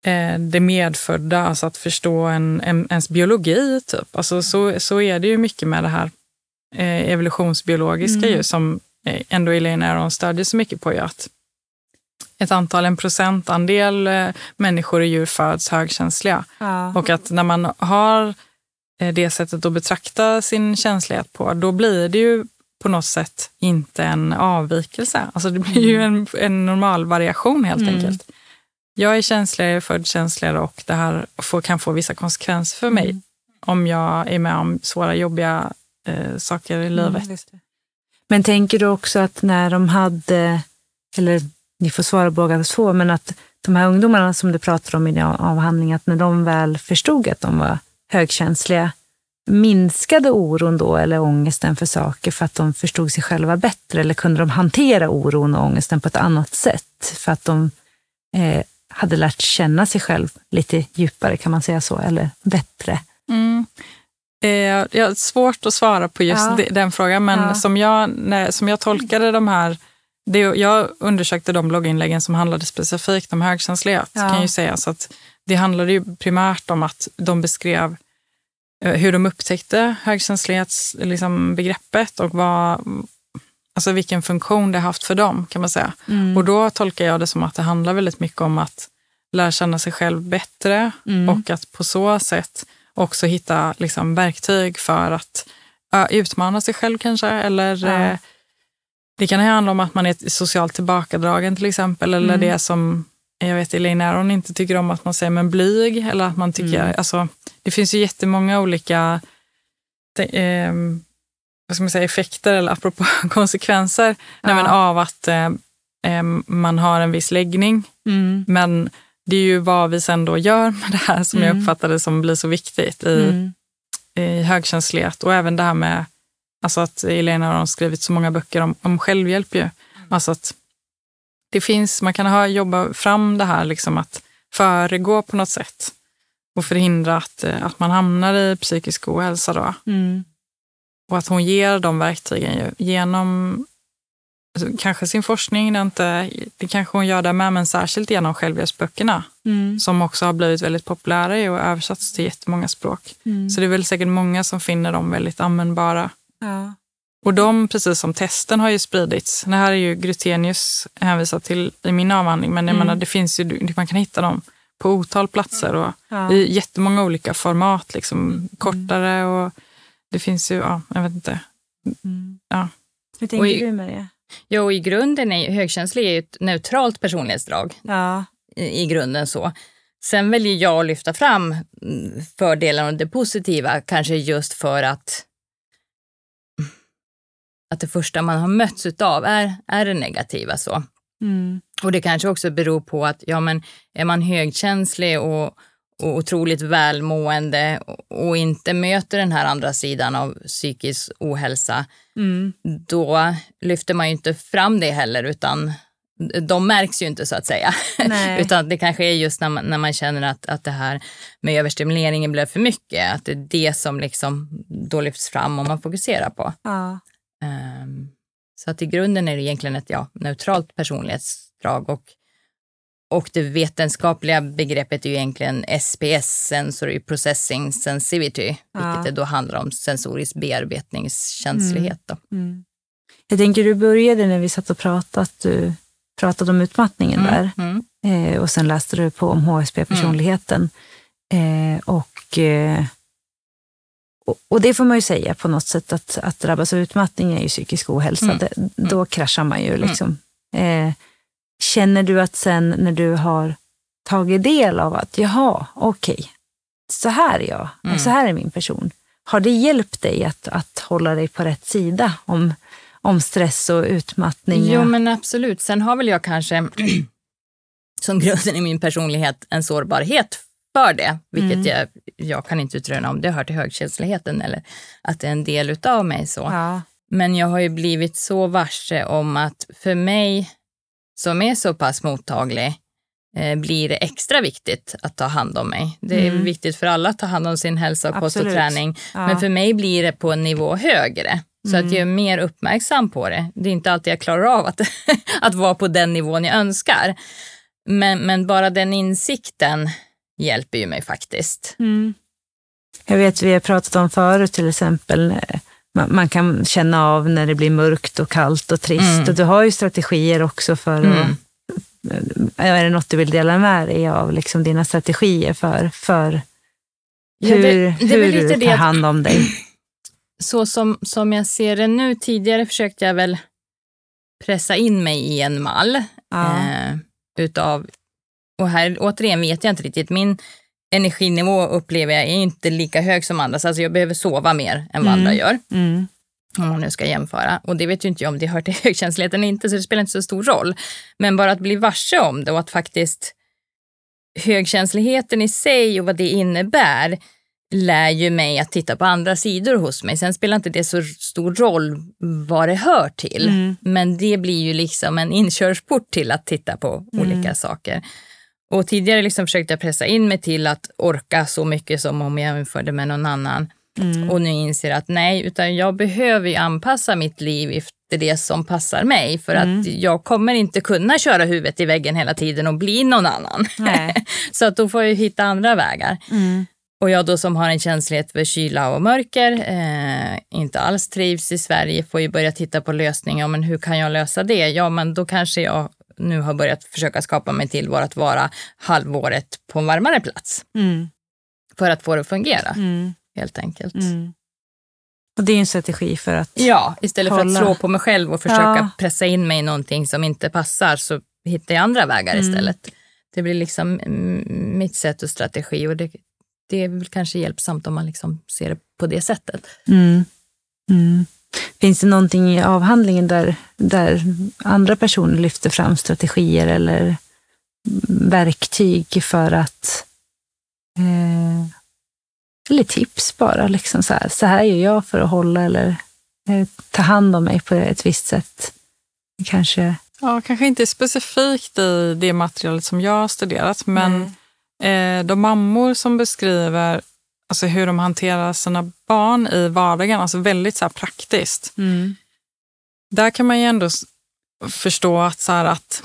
eh, det medfödda, alltså att förstå en, en, ens biologi. Typ. Alltså, så, så är det ju mycket med det här eh, evolutionsbiologiska Mm. ju, som eh, ändå Elaine Aron stödjer så mycket på. Ju, att ett antal, en procentandel eh, människor och djur föds högkänsliga. Ja. Och att när man har eh, det sättet att betrakta sin känslighet på, då blir det ju på något sätt inte en avvikelse. Alltså det blir ju en, en normal variation helt Mm. enkelt. Jag är känsligare, jag är född känsligare och det här får, kan få vissa konsekvenser för mig Mm. om jag är med om svåra, jobbiga eh, saker i livet. Mm, just det. Men tänker du också att när de hade, eller ni får svara båda två, men att de här ungdomarna som du pratar om i din avhandling, att när de väl förstod att de var högkänsliga, minskade oron då eller ångesten för saker för att de förstod sig själva bättre? Eller kunde de hantera oron och ångesten på ett annat sätt för att de eh, hade lärt känna sig själv lite djupare, kan man säga så, eller bättre? Mm. Eh, jag har svårt att svara på just Ja. de- den frågan, men Ja. som, jag, när, som jag tolkade de här det, jag undersökte de blogginläggen som handlade specifikt om högkänslighet. Ja. Kan ju säga. Så att det handlade ju primärt om att de beskrev eh, hur de upptäckte högkänslighetsbegreppet liksom, begreppet och vad, alltså vilken funktion det haft för dem. kan man säga. Mm. Och då tolkar jag det som att det handlar väldigt mycket om att lära känna sig själv bättre Mm. och att på så sätt också hitta liksom, verktyg för att ja, utmana sig själv kanske. Eller Ja. Det kan handla om att man är socialt tillbakadragen till exempel. Eller Mm. det som jag vet Elaine Aron inte tycker om att man säger men blyg. Eller att man tycker, Mm. alltså, det finns ju jättemånga olika eh, vad ska man säga, effekter eller apropå konsekvenser nej, men, av att eh, eh, man har en viss läggning. Mm. Men det är ju vad vi sen då gör med det här som jag Mm. uppfattar det som blir så viktigt i, Mm. i högkänslighet. Och även det här med alltså att Elena har skrivit så många böcker om, om självhjälp. Ju. Alltså att det finns, man kan ha, jobba fram det här, liksom att föregå på något sätt och förhindra att, eh, att man hamnar i psykisk ohälsa. Då. Mm. Och att hon ger de verktygen ju, genom alltså, kanske sin forskning, det, inte, det kanske hon gör där med, men särskilt genom självhjälpsböckerna Mm. som också har blivit väldigt populära och översatts till jättemånga språk. Mm. Så det är väl säkert många som finner dem väldigt användbara. Ja. Och de, precis som testen, har ju spridits. Det här är ju Grutenius hänvisat till i min avhandling, men jag Mm. menar, det finns ju, man kan hitta dem på otal platser och Ja. i jättemånga olika format, liksom kortare och det finns ju, ja, jag vet inte. Mm. Ja. Hur tänker Oj. du Maria? Jo, i grunden är ju högkänslig är ju ett neutralt personlighetsdrag. Ja. i, i grunden så. Sen väljer jag att lyfta fram mm, fördelarna och det positiva, kanske just för att att det första man har mötts av är, är det negativa. så. Mm. Och det kanske också beror på att ja, men är man högkänslig och, och otroligt välmående och, och inte möter den här andra sidan av psykisk ohälsa, Mm. då lyfter man ju inte fram det heller, utan de märks ju inte så att säga. Utan det kanske är just när man, när man känner att, att det här med överstimuleringen blev för mycket, att det är det som liksom då lyfts fram och man fokuserar på. Ja. Ehm, så att i grunden är det egentligen ett ja, neutralt personlighetsdrag och, och det vetenskapliga begreppet är ju egentligen SPS, Sensory Processing Sensitivity, Ja. vilket det då handlar om sensorisk bearbetningskänslighet. Då. Mm. Jag tänker du började när vi satt och pratade, att du pratade om utmattningen där. Mm. Eh, och sen läste du på om HSP-personligheten. Eh, och, eh, och, det får man ju säga på något sätt att, att drabbas av utmattning är ju psykisk ohälsa. Mm. Det, då kraschar man ju liksom. Eh, känner du att sen när du har tagit del av att jaha, okej, så här är jag, Mm. så här är min person. Har det hjälpt dig att, att hålla dig på rätt sida om, om stress och utmattning? Jo, men absolut. Sen har väl jag kanske som grunden i min personlighet en sårbarhet för det, vilket Mm. jag, jag kan inte utröna om det hör till högkänsligheten eller att det är en del utav mig. så. ja. Men jag har ju blivit så varse om att för mig som är så pass mottaglig eh, blir det extra viktigt att ta hand om mig. Det är Mm. viktigt för alla att ta hand om sin hälsa och kost och träning. Ja. Men för mig blir det på en nivå högre. Så Mm. att jag är mer uppmärksam på det. Det är inte alltid jag klarar av att, att vara på den nivån jag önskar. Men, men bara den insikten hjälper ju mig faktiskt. Mm. Jag vet, vi har pratat om förut till exempel, eh, man, man kan känna av när det blir mörkt och kallt och trist. Mm. Och du har ju strategier också för Mm. att, är det något du vill dela med dig av, liksom dina strategier för, för Ja, hur, det- det väl hur du det tar hand om dig? Så som, som jag ser det nu, tidigare försökte jag väl pressa in mig i en mall. Ja. Eh, utav, och här återigen vet jag inte riktigt, min energinivå upplever jag är inte lika hög som andras. Alltså jag behöver sova mer än vad Mm. andra gör. Mm. Om man nu ska jämföra. Och det vet ju inte jag om det hör till högkänsligheten eller inte, så det spelar inte så stor roll. Men bara att bli varse om det och att faktiskt högkänsligheten i sig och vad det innebär lär ju mig att titta på andra sidor hos mig. Sen spelar inte det så stor roll vad det hör till. Mm. Men det blir ju liksom en inkörsport till att titta på olika saker. Och tidigare liksom försökte jag pressa in mig till att orka så mycket som om jag jämförde med någon annan. Mm. Och nu inser att nej, utan jag behöver ju anpassa mitt liv efter det som passar mig. För Mm. att jag kommer inte kunna köra huvudet i väggen hela tiden och bli någon annan. Så att då får jag hitta andra vägar. Mm. Och jag då som har en känslighet för kyla och mörker, eh, inte alls trivs i Sverige, får ju börja titta på lösningar. Men hur kan jag lösa det? Ja, men då kanske jag nu har börjat försöka skapa mig till att vara halvåret på en varmare plats. Mm. För att få det att fungera, Mm. helt enkelt. Mm. Och det är en strategi för att... Ja, istället för Hålla. att slå på mig själv och försöka Ja. pressa in mig i någonting som inte passar så hittar jag andra vägar Mm. istället. Det blir liksom mm, mitt sätt och strategi och det, det är väl kanske hjälpsamt om man liksom ser det på det sättet. Mm. Mm. Finns det någonting i avhandlingen där, där andra personer lyfter fram strategier eller verktyg för att eh, eller tips bara, liksom så här, så här gör jag för att hålla eller eh, ta hand om mig på ett visst sätt. Kanske. Ja, kanske inte specifikt i det materialet som jag har studerat, men eh, de mammor som beskriver alltså hur de hanterar sina barn i vardagen, alltså väldigt så praktiskt. Mm. Där kan man ju ändå förstå att, så att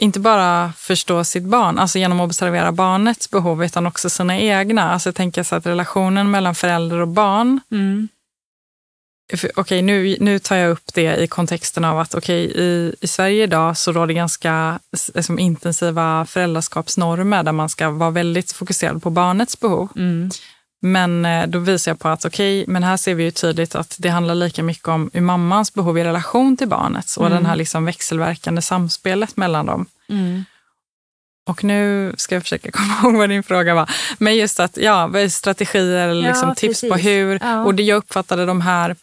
inte bara förstå sitt barn, alltså genom att observera barnets behov, utan också sina egna. Alltså jag tänker så att relationen mellan förälder och barn Mm. Okej, nu, nu tar jag upp det i kontexten av att okej, i, i Sverige idag så råder ganska liksom, intensiva föräldraskapsnormer där man ska vara väldigt fokuserad på barnets behov. Mm. Men eh, då visar jag på att okej, men här ser vi ju tydligt att det handlar lika mycket om hur mammans behov i relation till barnets och Mm. den här liksom växelverkande samspelet mellan dem. Mm. Och nu ska jag försöka komma ihåg vad din fråga var. Men just att, ja, strategier eller Ja, liksom tips på precis. hur. Ja. Och det jag uppfattade de här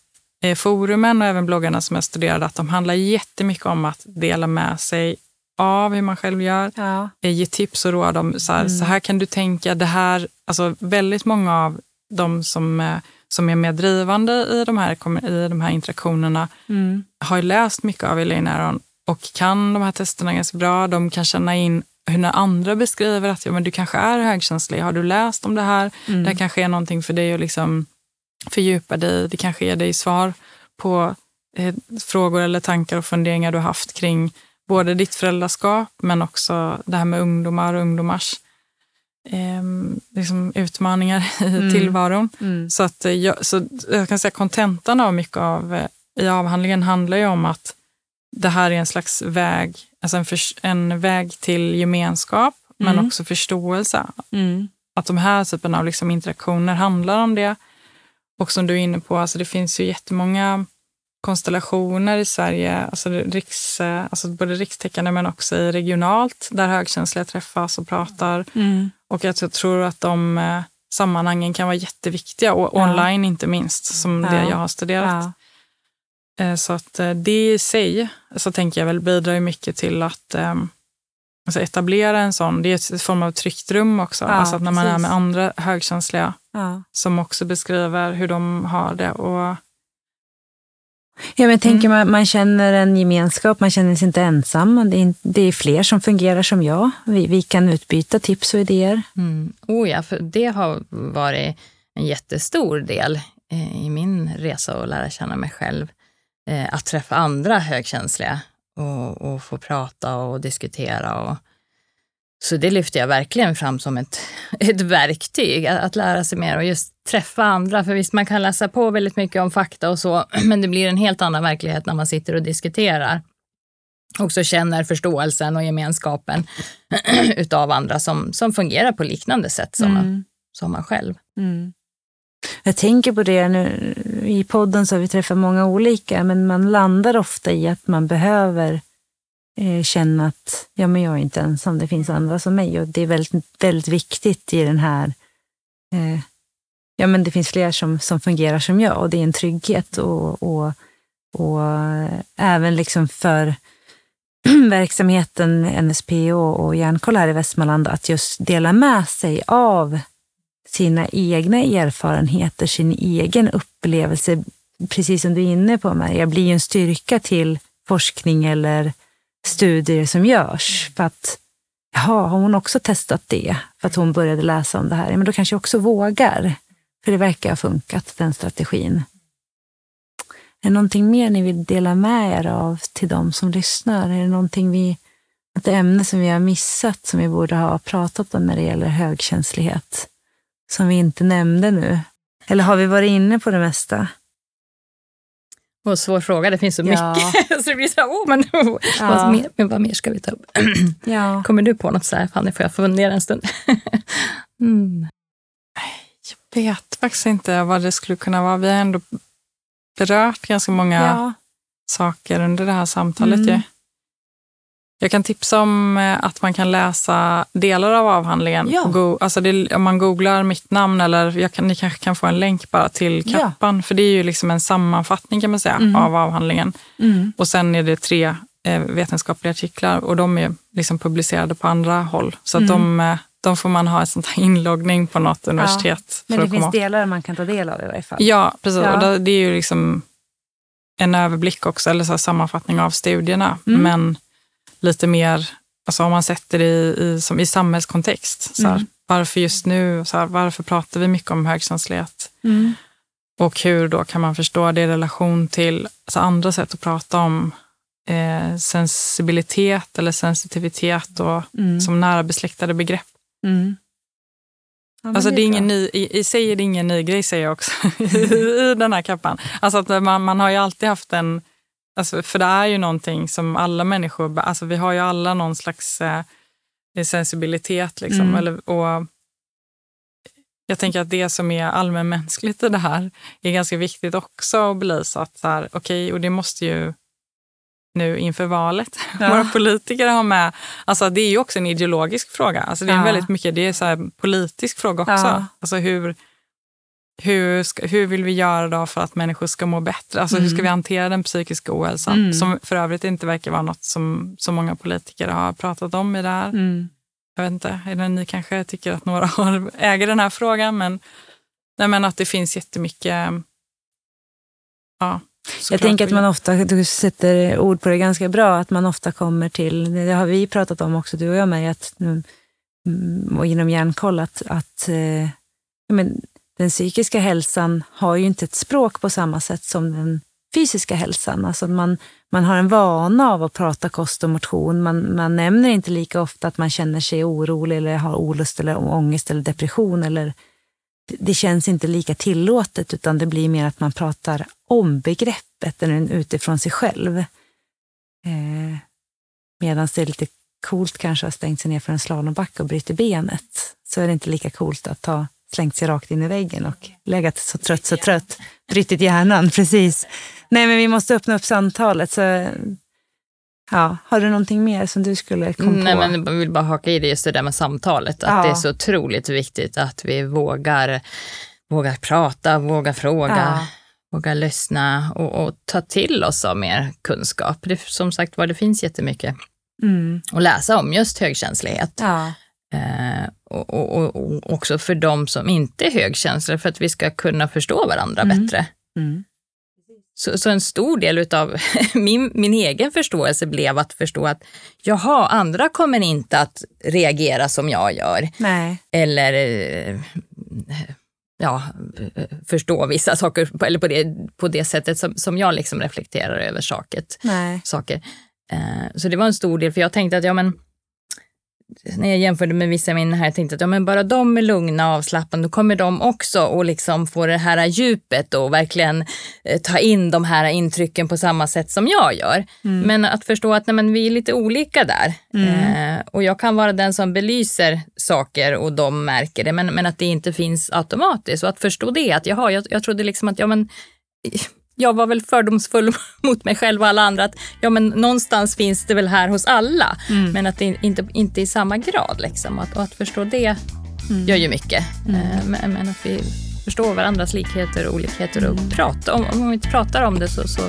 forumen och även bloggarna som jag studerade, att de handlar jättemycket om att dela med sig av hur man själv gör, Ja. eh, ge tips och råd om så här, så här kan du tänka, det här, alltså väldigt många av de som, eh, som är mer drivande i de här, i de här interaktionerna Mm. har läst mycket av Elaine Aron och kan de här testerna ganska bra. De kan känna in hur när andra beskriver att ja, men du kanske är högkänslig. Har du läst om det här? Mm. Det här kanske är någonting för dig att liksom fördjupa dig. Det kanske ger dig svar på eh, frågor eller tankar och funderingar du har haft kring både ditt föräldraskap men också det här med ungdomar och ungdomars eh, liksom utmaningar i Mm. tillvaron. Mm. Så, att eh, jag, så jag kan säga kontentan av mycket av eh, i avhandlingen handlar ju om att det här är en slags väg, alltså en, förs- en väg till gemenskap men Mm. också förståelse. Mm. Att de här typen av liksom interaktioner handlar om det. Och som du är inne på, alltså det finns ju jättemånga konstellationer i Sverige, alltså, det riks, eh, alltså både rikstäckande men också i regionalt, där högkänsliga träffas och pratar. Mm. Och jag tror- att de eh, sammanhangen kan vara jätteviktiga, och Ja. online inte minst, som det Ja. jag har studerat. Ja. Eh, Så att det i sig, så tänker jag väl, bidrar mycket till att eh, alltså etablera en sån, det är en form av tryggt rum också. Alltså att när man är precis. med andra högkänsliga Ja. som också beskriver hur de har det. Och, Ja, men jag tänker Mm. man, man känner en gemenskap, man känner sig inte ensam. Det är, det är fler som fungerar som jag. Vi, vi kan utbyta tips och idéer. Mm. Oh ja, för det har varit en jättestor del eh, i min resa att lära känna mig själv. Eh, att träffa andra högkänsliga och, och få prata och diskutera. Och, så det lyfter jag verkligen fram som ett, ett verktyg, att, att lära sig mer och just träffa andra. För visst, man kan läsa på väldigt mycket om fakta och så, men det blir en helt annan verklighet när man sitter och diskuterar. Också känner förståelsen och gemenskapen utav andra som, som fungerar på liknande sätt som, man, som man själv. Mm. Jag tänker på det nu, i podden så har vi träffat många olika, men man landar ofta i att man behöver eh, känna att ja, men jag är inte ensam, det finns andra som mig. Och det är väldigt, väldigt viktigt i den här, eh, ja men det finns fler som, som fungerar som jag och det är en trygghet och, och, och eh, även liksom för verksamheten NSPO och Hjärnkoll här i Västmanland att just dela med sig av sina egna erfarenheter, sin egen upplevelse. Precis som du är inne på Maria, blir en styrka till forskning eller studier som görs. För att, jaha, har hon också testat det? För att hon började läsa om det här. Men då kanske jag också vågar. För det verkar ha funkat, den strategin. Är det någonting mer ni vill dela med er av till de som lyssnar? Är det någonting vi, ett ämne som vi har missat som vi borde ha pratat om när det gäller högkänslighet? Som vi inte nämnde nu? Eller har vi varit inne på det mesta? Och svår fråga, det finns så Ja. mycket. så det blir så här, oh, men, Ja. vad, mer, men vad mer ska vi ta upp? Ja. Kommer du på något så här, Fanny, får jag fundera en stund? mm. Jag vet faktiskt inte vad det skulle kunna vara. Vi har ändå berört ganska många ja. saker under det här samtalet. Mm. Jag kan tipsa om eh, att man kan läsa delar av avhandlingen. Ja. Go- alltså det, om man googlar mitt namn eller jag kan, ni kanske kan få en länk bara till Ja. kappan. För det är ju liksom en sammanfattning kan man säga Mm. av avhandlingen. Mm. Och sen är det tre eh, vetenskapliga artiklar och de är liksom publicerade på andra håll. Så att Mm. de, eh, de får man ha sånt här inloggning på något universitet. Men för det finns åt. delar man kan ta del av i varje fall. Ja, precis. Ja. Och det, är ju liksom en överblick också, eller så sammanfattning av studierna. Mm. Men lite mer, alltså om man sätter det i, i, som i samhällskontext. Så här, Mm. Varför just nu? Så här, varför pratar vi mycket om högkänslighet? Mm. Och hur då kan man förstå det i relation till alltså andra sätt att prata om eh, sensibilitet eller sensitivitet och Mm. som nära besläktade begrepp. Mm. Ja, Alltså det är ingen ny, i, I sig är det ingen ny grej säger jag också i den här kappan. Alltså att man, man har ju alltid haft en, alltså för det är ju någonting som alla människor, alltså vi har ju alla någon slags eh, sensibilitet liksom. Mm. Eller, och jag tänker att det som är allmänmänskligt i det här är ganska viktigt också att belysa att så här, okej, och det måste ju nu inför valet, Ja. våra politiker ha med. Alltså det är ju också en ideologisk fråga. Alltså det är Ja. väldigt mycket, det är så politisk fråga också. Ja. Alltså hur, hur, ska, hur vill vi göra då för att människor ska må bättre? Alltså hur ska Mm. vi hantera den psykiska ohälsan? Mm. Som för övrigt inte verkar vara något som så många politiker har pratat om i det här. Mm. Jag vet inte, det ni kanske tycker att några har, äger den här frågan, men, nej, men att det finns jättemycket... Ja, Jag tänker att man ofta, du sätter ord på det ganska bra, att man ofta kommer till, det har vi pratat om också du och jag med, att, mm, och inom hjärnkoll, att, att eh, men, den psykiska hälsan har ju inte ett språk på samma sätt som den fysiska hälsan. Alltså man, man har en vana av att prata kost och motion. Man, man nämner inte lika ofta att man känner sig orolig eller har olust eller ångest eller depression. Eller, det- känns inte lika tillåtet utan det blir mer att man pratar om begreppet än utifrån sig själv. Eh, Medan det är lite coolt kanske att ha stängt sig ner för en slalombacke och bryter benet så är det inte lika coolt att ta slängt sig rakt in i väggen och legat så trött, så trött, brutit hjärnan. Precis. Nej, men vi måste öppna upp samtalet. Så, ja, har du någonting mer som du skulle komma Nej, på? men jag vill bara haka i det just det där med samtalet. Att Ja. det är så otroligt viktigt att vi vågar, vågar prata, vågar fråga, Ja. vågar lyssna och, och ta till oss av mer kunskap. Det, som sagt var, det finns jättemycket Mm. att läsa om just högkänslighet. Ja. Och, och, och, också för de som inte är högkänsliga, för att vi ska kunna förstå varandra Mm. bättre. Mm. Så, så en stor del av min, min egen förståelse blev att förstå att jaha, andra kommer inte att reagera som jag gör. Nej. Eller ja, förstå vissa saker eller på det, på det sättet som, som jag liksom reflekterar över saket, Nej. saker. Eh, så det var en stor del, för jag tänkte att ja, men, när jag jämförde med vissa av mina här, jag tänkte att ja, men bara de är lugna och avslappnade, då kommer de också att liksom få det här djupet och verkligen eh, ta in de här intrycken på samma sätt som jag gör. Mm. Men att förstå att nej, men vi är lite olika där. Mm. Eh, och jag kan vara den som belyser saker och de märker det, men, men att det inte finns automatiskt. Och att förstå det, att jaha, jag, jag trodde liksom att ja, men, jag var väl fördomsfull mot mig själv och alla andra. Att ja, men någonstans finns det väl här hos alla, Mm. men att det inte, inte i samma grad. Liksom. Att, och att förstå det gör ju mycket. Eh, Men, men att vi förstår varandras likheter och olikheter och prata om, om vi inte pratar om det så, så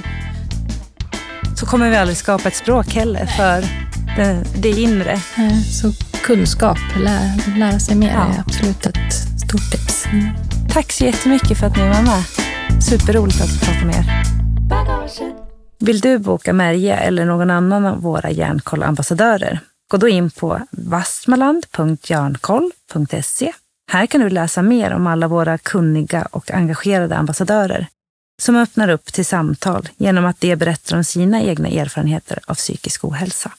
Så kommer vi aldrig skapa ett språk heller för det, det inre. Eh, Så kunskap, lära, lära sig mer Ja. är absolut ett stort tips. Tack så jättemycket för att ni var med. Superroligt att få prata med er. Vill du boka Merje eller någon annan av våra järnkollambassadörer? Gå då in på vastmaland.jarnkoll.se. Här kan du läsa mer om alla våra kunniga och engagerade ambassadörer som öppnar upp till samtal genom att de berättar om sina egna erfarenheter av psykisk ohälsa.